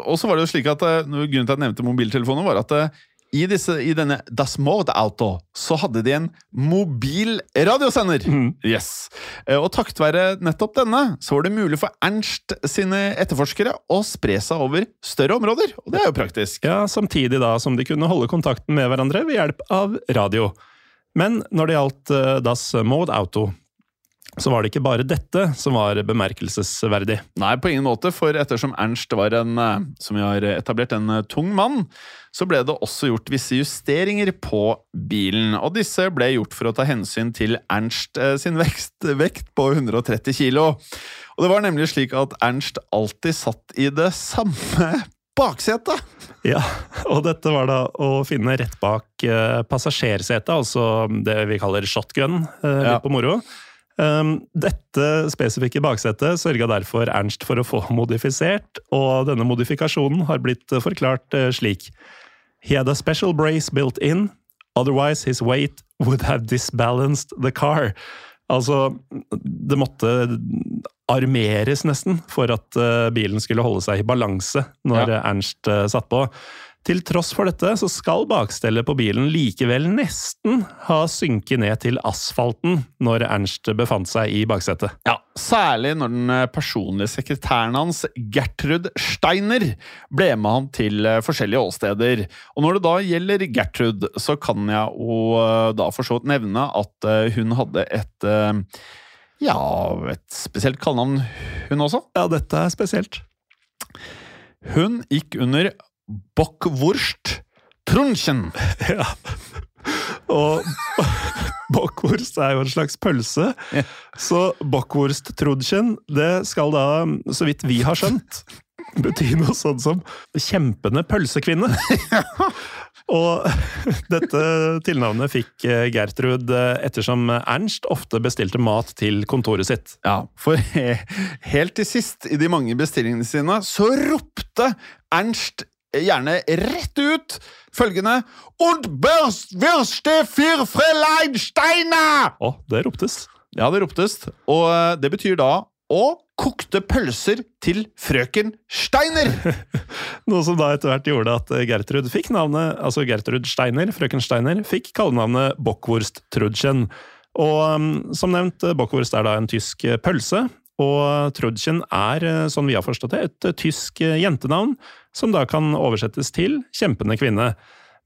Speaker 2: og så var det jo slik at eh, Grunnen til at jeg nevnte mobiltelefoner, var at eh, i, disse, i denne Das Mord Auto så hadde de en mobil radiosender.
Speaker 1: Mm.
Speaker 2: Yes. Eh, Og takket være nettopp denne, så var det mulig for Ernst sine etterforskere å spre seg over større områder. Og det er jo praktisk.
Speaker 1: Ja, Samtidig da som de kunne holde kontakten med hverandre ved hjelp av radio. Men når det gjaldt eh, Das Mode Auto, så var det ikke bare dette som var bemerkelsesverdig.
Speaker 2: Nei, på ingen måte, for ettersom Ernst var en, eh, som vi har etablert, en eh, tung mann, så ble det også gjort visse justeringer på bilen. Og disse ble gjort for å ta hensyn til Ernst eh, sin vekst, vekt på 130 kilo. Og det var nemlig slik at Ernst alltid satt i det samme baksetet.
Speaker 1: Ja, og dette var da å finne rett bak passasjersetet, altså det vi kaller shotgun, litt
Speaker 2: Ja.
Speaker 1: på moro. Um, dette spesifikke baksetet sørga derfor Ernst for å få modifisert, og denne modifikasjonen har blitt eh, forklart eh, slik. He had a special brace built in, otherwise his weight would have disbalanced the car. Altså, det måtte armeres nesten for at eh, bilen skulle holde seg i balanse når
Speaker 2: Ja.
Speaker 1: Ernst satt på. Til tross for dette så skal bakstellet på bilen likevel nesten ha synket ned til asfalten når Ernst befant seg i baksetet.
Speaker 2: Ja, Særlig når den eh, personlige sekretæren hans, Gertrud Steiner, ble med han til eh, forskjellige åsteder. Og når det da gjelder Gertrud, så kan jeg jo eh, da for så vidt nevne at hun hadde et ja, et spesielt kallenavn, hun også.
Speaker 1: Ja, dette er spesielt.
Speaker 2: Hun gikk under Bockwurst Trunchen.
Speaker 1: Ja. Og bockwurst er jo en slags pølse, så bockwurst-trunchen, det skal da, så vidt vi har skjønt, bety noe sånt som kjempende pølsekvinne. Ja. Og dette tilnavnet fikk eh, Gertrud eh, ettersom Ernst ofte bestilte mat til kontoret sitt.
Speaker 2: Ja, for he helt til sist i de mange bestillingene sine så ropte Ernst gjerne rett ut følgende Und børst würste für Fräulein Steiner!
Speaker 1: Å, det roptes.
Speaker 2: Ja, det roptes. Og eh, det betyr da og kokte pølser til frøken Steiner!
Speaker 1: Noe som da etter hvert gjorde at Gertrud fikk navnet, altså Gertrud Steiner, frøken Steiner, fikk kallenavnet Bockwurst Trudchen. Og um, som nevnt, Bockwurst er da en tysk pølse, og Trudchen er, som vi har forstått det, et tysk jentenavn, som da kan oversettes til kjempende kvinne.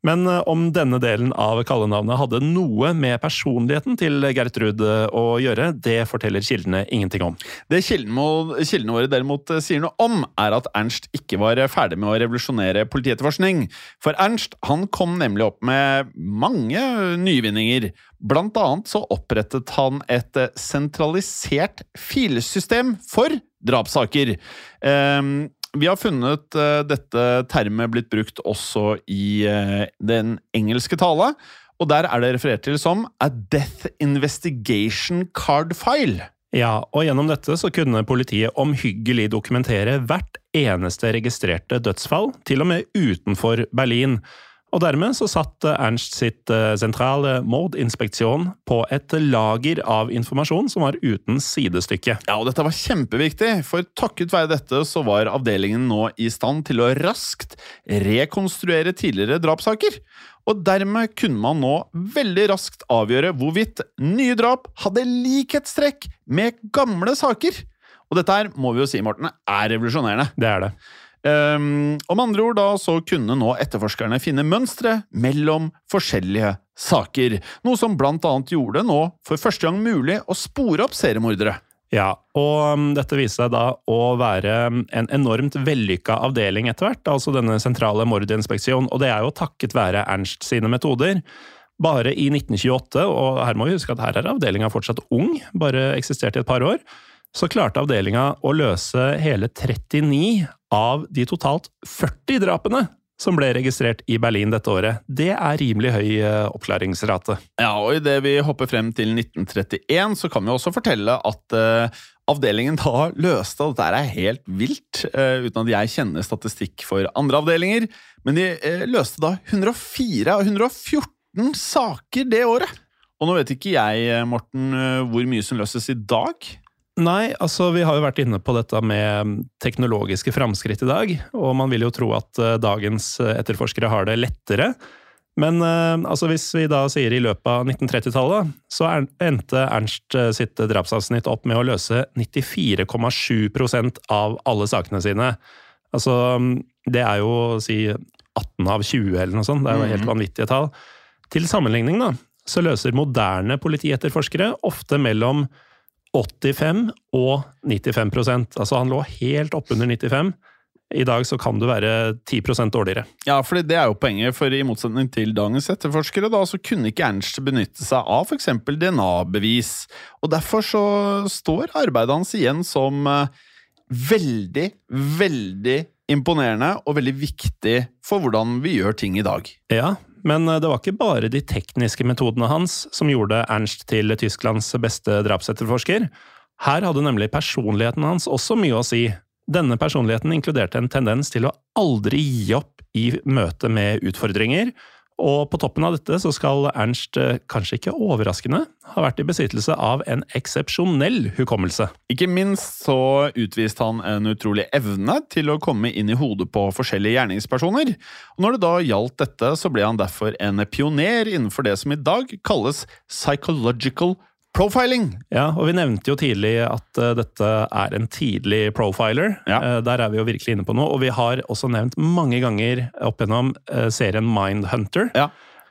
Speaker 1: Men eh, om denne delen av kallenavnet hadde noe med personligheten til Gertrud eh, å gjøre, det forteller kildene ingenting om.
Speaker 2: Det kildene våre derimot eh, sier noe om, er at Ernst ikke var ferdig med å revolusjonere politietterforskning. For Ernst han kom nemlig opp med mange nyvinninger. Blant annet så opprettet han et sentralisert filsystem for drapssaker. Um, vi har funnet uh, dette termet blitt brukt også i uh, den engelske tale, og der er det referert til som a death investigation card file.
Speaker 1: Ja, og gjennom dette så kunne politiet omhyggelig dokumentere hvert eneste registrerte dødsfall, til og med utenfor Berlin. Og dermed så satt Ernst sitt eh, sentrale mordinspeksjon på et lager av informasjon som var uten sidestykke.
Speaker 2: Ja, og dette var kjempeviktig, for takket være dette så var avdelingen nå i stand til å raskt rekonstruere tidligere drapssaker. Og dermed kunne man nå veldig raskt avgjøre hvorvidt nye drap hadde likhetstrekk med gamle saker. Og dette her må vi jo si, Morten, er revolusjonerende.
Speaker 1: Det er det.
Speaker 2: Um, om andre ord da så kunne nå etterforskerne finne mønstre mellom forskjellige saker, noe som blant annet gjorde nå for første gang mulig å spore opp seriemordere.
Speaker 1: Ja, og um, dette viser seg da å være en enormt vellykka avdeling etter hvert, altså denne sentrale mordinspeksjonen, og det er jo takket være Ernst sine metoder. Bare i 1928, og her må vi huske at her er avdelinga fortsatt ung, bare eksistert i et par år, så klarte avdelinga å løse hele 39 av de totalt 40 drapene som ble registrert i Berlin dette året. Det er rimelig høy eh, oppklaringsrate.
Speaker 2: Ja, og idet vi hopper frem til 1931, så kan vi også fortelle at uh, avdelingen da løste og Dette er helt vilt, uh, uten at jeg kjenner statistikk for andre avdelinger. Men de løste da 104 av 114 saker det året. Og nå vet ikke jeg, Morten, hvor mye som løses i dag.
Speaker 1: Nei, altså vi har jo vært inne på dette med teknologiske framskritt i dag, og man vil jo tro at uh, dagens eh, etterforskere har det lettere. Men uh, altså hvis vi da sier i løpet av 1930-tallet, så er, endte Ernst sitt drapsavsnitt opp med å løse 94,7% av alle sakene sine. Altså, det er jo si 18 av 20 eller noe sånt, det er jo helt mhm. vanvittige tall. Til sammenligning, da, så løser moderne politietterforskere ofte mellom 85 og 95% Altså han lå helt oppunder 95. I dag så kan du være 10% dårligere.
Speaker 2: Ja, for det er jo poenget, for i motsetning til dagens etterforskere, da, så kunne ikke Ernst benytte seg av f.eks. DNA-bevis. Og derfor så står arbeidet hans igjen som uh, veldig, veldig imponerende og veldig viktig for hvordan vi gjør ting i dag.
Speaker 1: Ja, men eh, det var ikke bare de tekniske metodene hans som gjorde Ernst til Tysklands beste drapsetterforsker. Her hadde nemlig personligheten hans også mye å si. Denne personligheten inkluderte en tendens til å aldri gi opp i møte med utfordringer, og på toppen av dette så skal Ernst, eh, kanskje ikke overraskende, ha vært i besittelse av en eksepsjonell hukommelse.
Speaker 2: Ikke minst så utviste han en utrolig evne til å komme inn i hodet på forskjellige gjerningspersoner. Og når det da gjaldt dette, så ble han derfor en pioner innenfor det som i dag kalles psychological Profiling!
Speaker 1: Ja, og vi nevnte jo tidlig at uh, dette er en tidlig profiler. Ja. Uh, der er vi jo virkelig inne på noe. Og vi har også nevnt mange ganger opp gjennom uh, serien Mindhunter. Ja.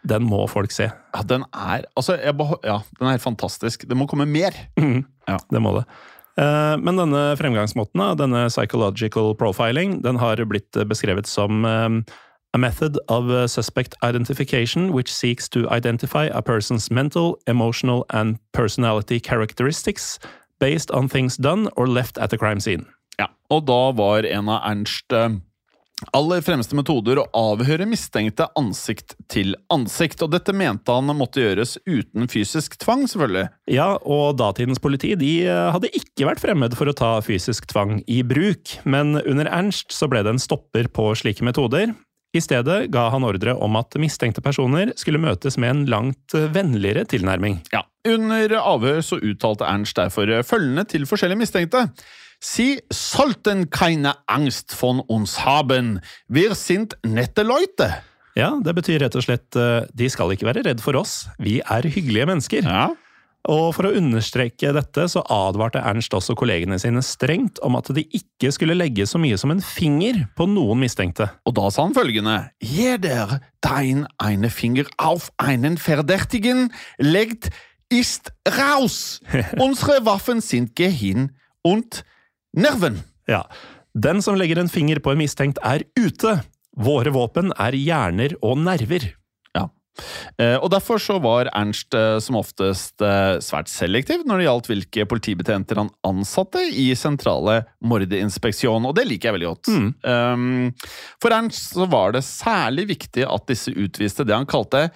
Speaker 1: Den må folk se.
Speaker 2: Ja, den er altså, ja, den er fantastisk. Det må komme mer!
Speaker 1: Mm. Ja. Det må det. Men denne fremgangsmåten, denne psychological profiling, den har blitt beskrevet som a method of uh, suspect identification which seeks to identify a person's mental, emotional and personality characteristics based on things done or left at the crime scene.
Speaker 2: Ja, og da var en av Ernst eh, aller fremste metoder å avhøre mistenkte ansikt til ansikt, og dette mente han måtte gjøres uten fysisk tvang, selvfølgelig.
Speaker 1: Ja, og datidens politi de eh, hadde ikke vært fremmed for å ta fysisk tvang i bruk, men under Ernst så ble det en stopper på slike metoder. I stedet ga han ordre om at mistenkte personer skulle møtes med en langt vennligere tilnærming.
Speaker 2: Ja, Under avhør så uttalte Ernst derfor følgende til forskjellige mistenkte. Sie sollten keine Angst von uns haben. Wir sind nette Leute.
Speaker 1: Ja, det betyr rett og slett eh, de skal ikke være redd for oss, vi er hyggelige mennesker.
Speaker 2: Ja,
Speaker 1: Og for å understreke dette, så advarte Ernst også kollegene sine strengt om at de ikke skulle legge så mye som en finger på noen mistenkte.
Speaker 2: Og da sa han følgende Jeder dein eine Finger auf einen verdertigen legt ist raus. Unsere Waffen sind Gehirn und Nerven.
Speaker 1: Ja, den som legger en finger på en mistenkt er ute. Våre våpen er hjerner og nerver.
Speaker 2: Eh, og Derfor så var Ernst eh, som oftest eh, svært selektiv når det gjaldt hvilke politibetjenter han ansatte i sentrale mordinspeksjon, og det liker jeg veldig godt. Mm. for Ernst så var det særlig viktig at disse utviste det han kalte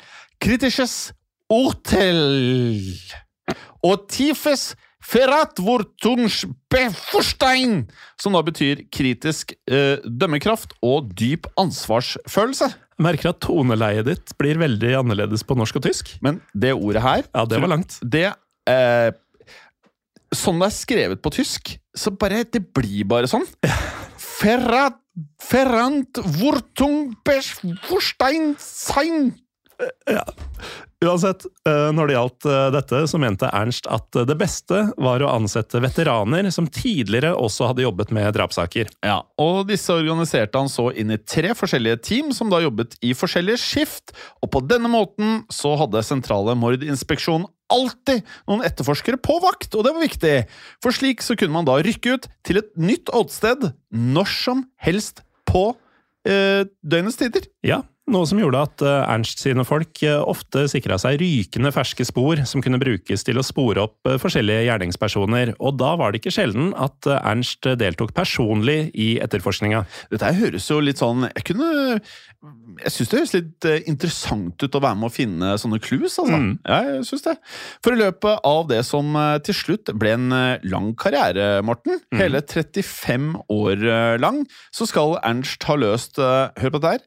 Speaker 2: kritisches Urtel og tiefes Beforstein, som da betyr kritisk eh, dømmekraft og dyp ansvarsfølelse.
Speaker 1: Merker at toneleiet ditt blir veldig annerledes på norsk og tysk.
Speaker 2: Men det ordet her
Speaker 1: Ja, det var langt.
Speaker 2: Det eh, Sånn det er skrevet på tysk, så bare Det blir bare sånn. Ferrat Verantwortungsbewusstsein sein.
Speaker 1: Uansett, eh, når det gjaldt eh, dette, så mente Ernst at det beste var å ansette veteraner som tidligere også hadde jobbet med drapssaker.
Speaker 2: Ja, og disse organiserte han så inn i tre forskjellige team som da jobbet i forskjellige skift, og på denne måten så hadde Sentrale mordinspeksjon alltid noen etterforskere på vakt, og det var viktig, for slik så kunne man da rykke ut til et nytt åsted når som helst på eh, døgnets tider.
Speaker 1: Ja, noe som gjorde at eh, Ernst sine folk eh, ofte sikra seg rykende ferske spor som kunne brukes til å spore opp eh, forskjellige gjerningspersoner, og da var det ikke sjelden at Ernst deltok personlig i etterforskninga.
Speaker 2: Dette her høres jo litt sånn Jeg kunne Jeg syns det høres litt interessant ut å være med å finne sånne clues, altså.
Speaker 1: Mm.
Speaker 2: Ja, jeg synes det. For i løpet av det som til slutt ble en lang karriere, Morten, hele 35 år lang, så skal Ernst ha løst Hør på dette her.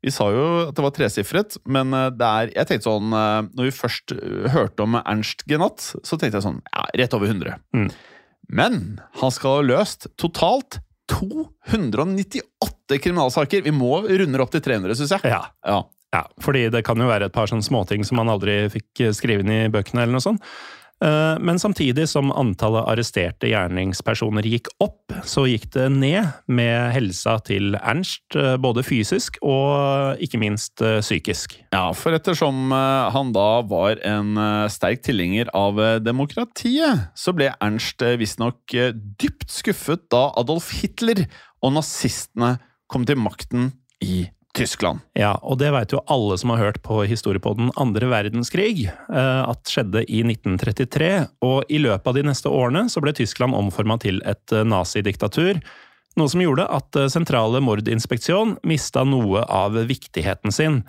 Speaker 2: Vi sa jo at det var tresifret, men eh, det er Jeg tenkte sånn eh, Når vi først eh, hørte om Ernst Genat, så tenkte jeg sånn Ja, rett over 100.
Speaker 1: Mm.
Speaker 2: Men han skal ha løst totalt 298 kriminalsaker. Vi må runde opp til 300, syns jeg.
Speaker 1: Ja.
Speaker 2: Ja.
Speaker 1: Ja, fordi det kan jo være et par sånne småting som man aldri fikk skrive inn i bøkene, eller noe sånt. Eh, Men samtidig som antallet arresterte gjerningspersoner gikk opp, så gikk det ned med helsa til Ernst, eh, både fysisk og ikke minst eh, psykisk.
Speaker 2: ja, for ettersom eh, han da var en eh, sterk tilhenger av eh, demokratiet, så ble Ernst eh, visstnok eh, dypt skuffet da Adolf Hitler og nazistene kom til makten i Tyskland.
Speaker 1: Ja, og det veit jo alle som har hørt på historiepodden andre verdenskrig, eh, at skjedde i 1933, og i løpet av de neste årene så ble Tyskland omforma til et eh, nazidiktatur, noe som gjorde at eh, sentrale mordinspeksjon mista noe av viktigheten sin.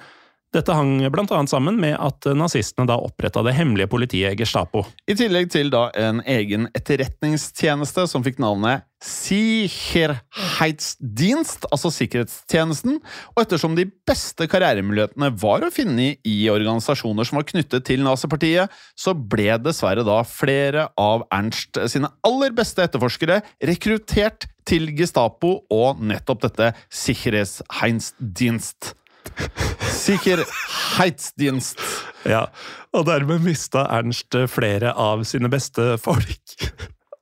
Speaker 1: Dette hang blant annet sammen med at nazistene da oppretta det hemmelige politiet Gestapo.
Speaker 2: I tillegg til da en egen etterretningstjeneste som fikk navnet Sicherheitsdienst, altså sikkerhetstjenesten, og ettersom de beste karrieremulighetene var å finne i organisasjoner som var knyttet til nazipartiet, så ble dessverre da flere av Ernst sine aller beste etterforskere rekruttert til Gestapo og nettopp dette Sicherheitsdienst. Sikkerhetsdienst.
Speaker 1: Ja, og dermed mista Ernst flere av sine beste folk.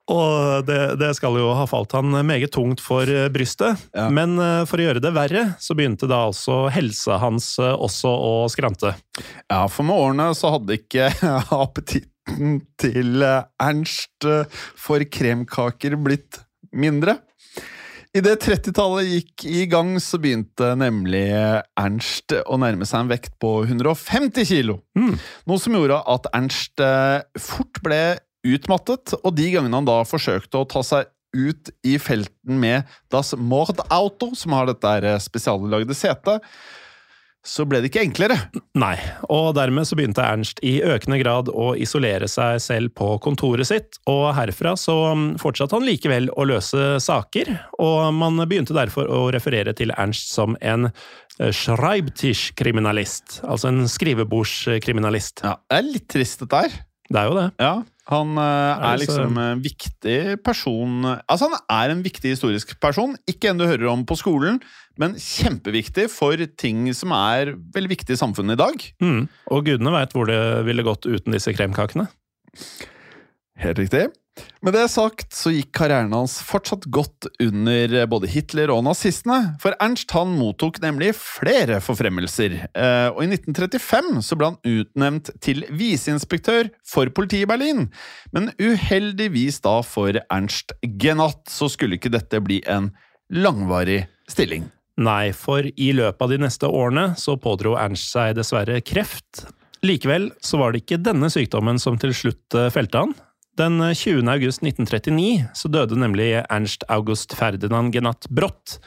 Speaker 1: Og det, det skal jo ha falt han meget tungt for brystet,
Speaker 2: Ja.
Speaker 1: men eh, for å gjøre det verre, så begynte da altså helsa hans eh, også å skrante.
Speaker 2: Ja, for med årene så hadde ikke appetitten til eh, Ernst eh, for kremkaker blitt mindre. Idet 30-tallet gikk i gang, så begynte nemlig Ernst å nærme seg en vekt på 150 kilo. Noe som gjorde at Ernst eh, fort ble utmattet, og de gangene han da forsøkte å ta seg ut i felten med Das Mordauto, som har dette eh, spesiallagde setet, så ble det ikke enklere.
Speaker 1: Nei, og dermed så begynte Ernst i økende grad å isolere seg selv på kontoret sitt, og herfra så fortsatte han likevel å løse saker, og man begynte derfor å referere til Ernst som en Schreibtisch-kriminalist, altså en skrivebordskriminalist.
Speaker 2: Ja, det er litt trist dette her.
Speaker 1: Det er jo det.
Speaker 2: Ja, han eh, er liksom en viktig person Altså, han er en viktig historisk person. Ikke en du hører om på skolen, men kjempeviktig for ting som er veldig viktig i samfunnet i dag.
Speaker 1: Mm. Og gudene veit hvor det ville gått uten disse kremkakene.
Speaker 2: Helt riktig. Med det sagt så gikk karrieren hans fortsatt godt under både Hitler og nazistene, for Ernst han mottok nemlig flere forfremmelser, Eh, og i 1935 så ble han utnevnt til viseinspektør for politiet i Berlin. Men uheldigvis da for Ernst Genat så skulle ikke dette bli en langvarig stilling.
Speaker 1: Nei, for i løpet av de neste årene så pådro Ernst seg dessverre kreft. Likevel så var det ikke denne sykdommen som til slutt eh, felte han. Den 20. august 1939 så døde nemlig Ernst August Ferdinand Genat brått.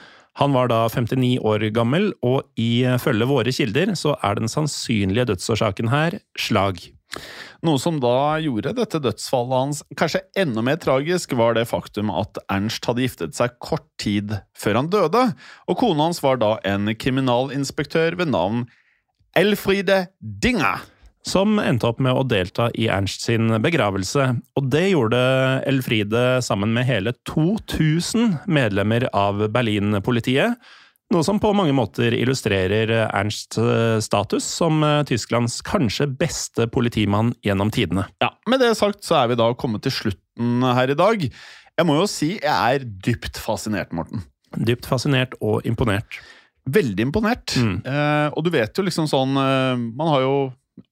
Speaker 1: Han var da 59 år gammel, og ifølge våre kilder så er den sannsynlige dødsårsaken her slag.
Speaker 2: Noe som da gjorde dette dødsfallet hans kanskje enda mer tragisk, var det faktum at Ernst hadde giftet seg kort tid før han døde, og kona hans var da en kriminalinspektør ved navn Elfride Dinga.
Speaker 1: Som endte opp med å delta i Ernst sin begravelse. Og det gjorde Elfride sammen med hele 2000 medlemmer av Berlin-politiet. Noe som på mange måter illustrerer Ernsts eh, status som eh, Tysklands kanskje beste politimann gjennom tidene.
Speaker 2: Ja, Med det sagt så er vi da kommet til slutten her i dag. Jeg må jo si jeg er dypt fascinert, Morten.
Speaker 1: Dypt fascinert og imponert.
Speaker 2: Veldig imponert. Eh, og du vet jo liksom sånn eh, Man har jo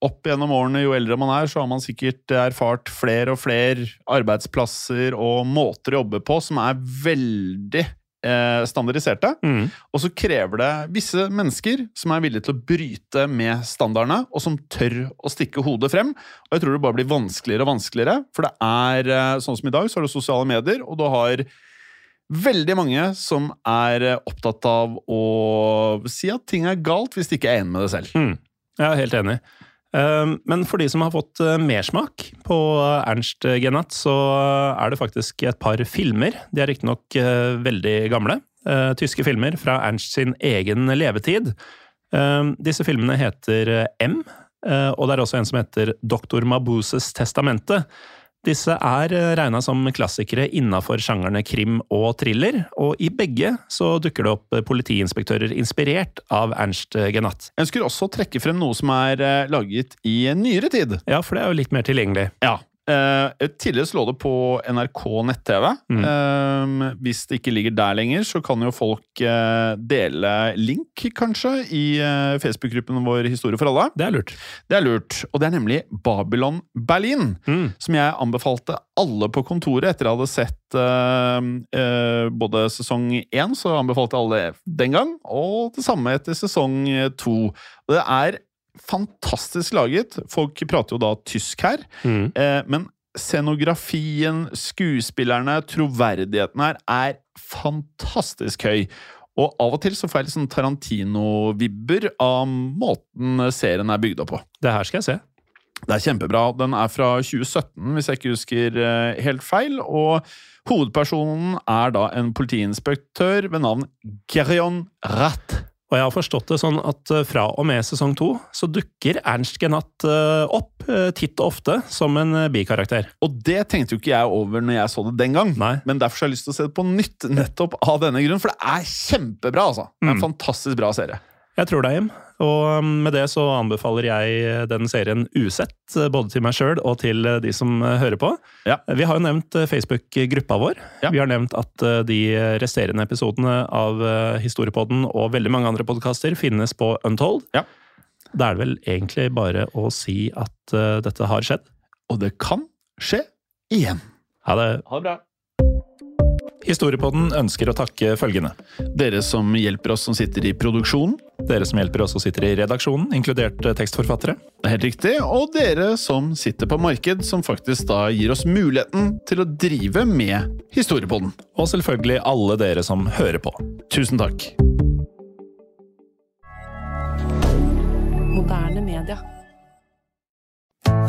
Speaker 2: opp gjennom årene, jo eldre man er, så har man sikkert erfart flere og flere arbeidsplasser og måter å jobbe på som er veldig eh, standardiserte.
Speaker 1: Mm.
Speaker 2: Og så krever det visse mennesker som er villige til å bryte med standardene, og som tør å stikke hodet frem. Og jeg tror det bare blir vanskeligere og vanskeligere, for det er eh, sånn som i dag, så har du sosiale medier, og du har veldig mange som er eh, opptatt av å si at ting er galt, hvis de ikke er enig med det selv.
Speaker 1: Mm. Jeg er helt enig. Eh, Men for de som har fått eh, mersmak på Ernst Genat, så er det faktisk et par filmer. De er riktignok eh, veldig gamle. eh, Tyske filmer fra Ernst sin egen levetid. Eh, Disse filmene heter eh, M, eh, og det er også en som heter Doktor Mabuses testamente. Disse er regna som klassikere innafor sjangerne krim og thriller, og i begge så dukker det opp politiinspektører inspirert av Ernst Genatt.
Speaker 2: Jeg ønsker også å trekke frem noe som er eh, laget i nyere tid.
Speaker 1: Ja, for det er jo litt mer tilgjengelig.
Speaker 2: Ja. Eh, tidligere lå det på NRK nett-TV.
Speaker 1: Mm.
Speaker 2: Eh, hvis det ikke ligger der lenger, så kan jo folk eh, dele link, kanskje, i eh, Facebook-gruppen vår Historie for alle.
Speaker 1: Det er lurt.
Speaker 2: Det er lurt. Og det er nemlig Babylon Berlin,
Speaker 1: Mm.
Speaker 2: som jeg anbefalte alle på kontoret etter jeg hadde sett både sesong én, så anbefalte alle den gang, og det samme etter sesong to. Det er fantastisk laget. Folk prater jo da tysk her.
Speaker 1: Mm.
Speaker 2: Eh, men scenografien, skuespillerne, troverdigheten her er fantastisk høy. Og av og til så får jeg litt sånn Tarantino-vibber av måten serien er bygd opp på.
Speaker 1: Det her skal jeg se.
Speaker 2: Det er kjempebra. Den er fra 2017, hvis jeg ikke husker eh, helt feil. Og hovedpersonen er da en politiinspektør ved navn Gerion Ratt.
Speaker 1: Og jeg har forstått det sånn at eh, fra og med sesong to så dukker Ernst Genat eh, opp eh, titt og ofte som en bikarakter.
Speaker 2: Og det tenkte jo ikke jeg over når jeg så det den gang.
Speaker 1: Nei.
Speaker 2: Men derfor har jeg lyst til å se det på nytt, nettopp av denne grunn. For det er kjempebra, altså. Det er en
Speaker 1: Mm.
Speaker 2: fantastisk bra serie.
Speaker 1: Jeg tror deg, Jim. Og um, med det så anbefaler jeg den serien usett, eh, både til meg sjøl og til eh, de som eh, hører på.
Speaker 2: Ja.
Speaker 1: Vi har jo nevnt eh, Facebook-gruppa vår.
Speaker 2: Ja.
Speaker 1: Vi har nevnt at eh, de resterende episodene av eh, Historiepodden og veldig mange andre podkaster finnes på Untold.
Speaker 2: Ja.
Speaker 1: Da er det vel egentlig bare å si at eh, dette har skjedd.
Speaker 2: og det kan skje igjen.
Speaker 1: Ha det.
Speaker 2: Ha det bra.
Speaker 1: Historiepodden ønsker å takke følgende.
Speaker 2: Dere som hjelper oss som sitter i produksjonen.
Speaker 1: Dere som hjelper oss og sitter i redaksjonen, inkludert eh, tekstforfattere.
Speaker 2: Det er helt riktig. Og dere som sitter på marked, som faktisk da gir oss muligheten til å drive med Historiepodden.
Speaker 1: Og selvfølgelig alle dere som hører på.
Speaker 2: Tusen takk.
Speaker 3: Moderne media.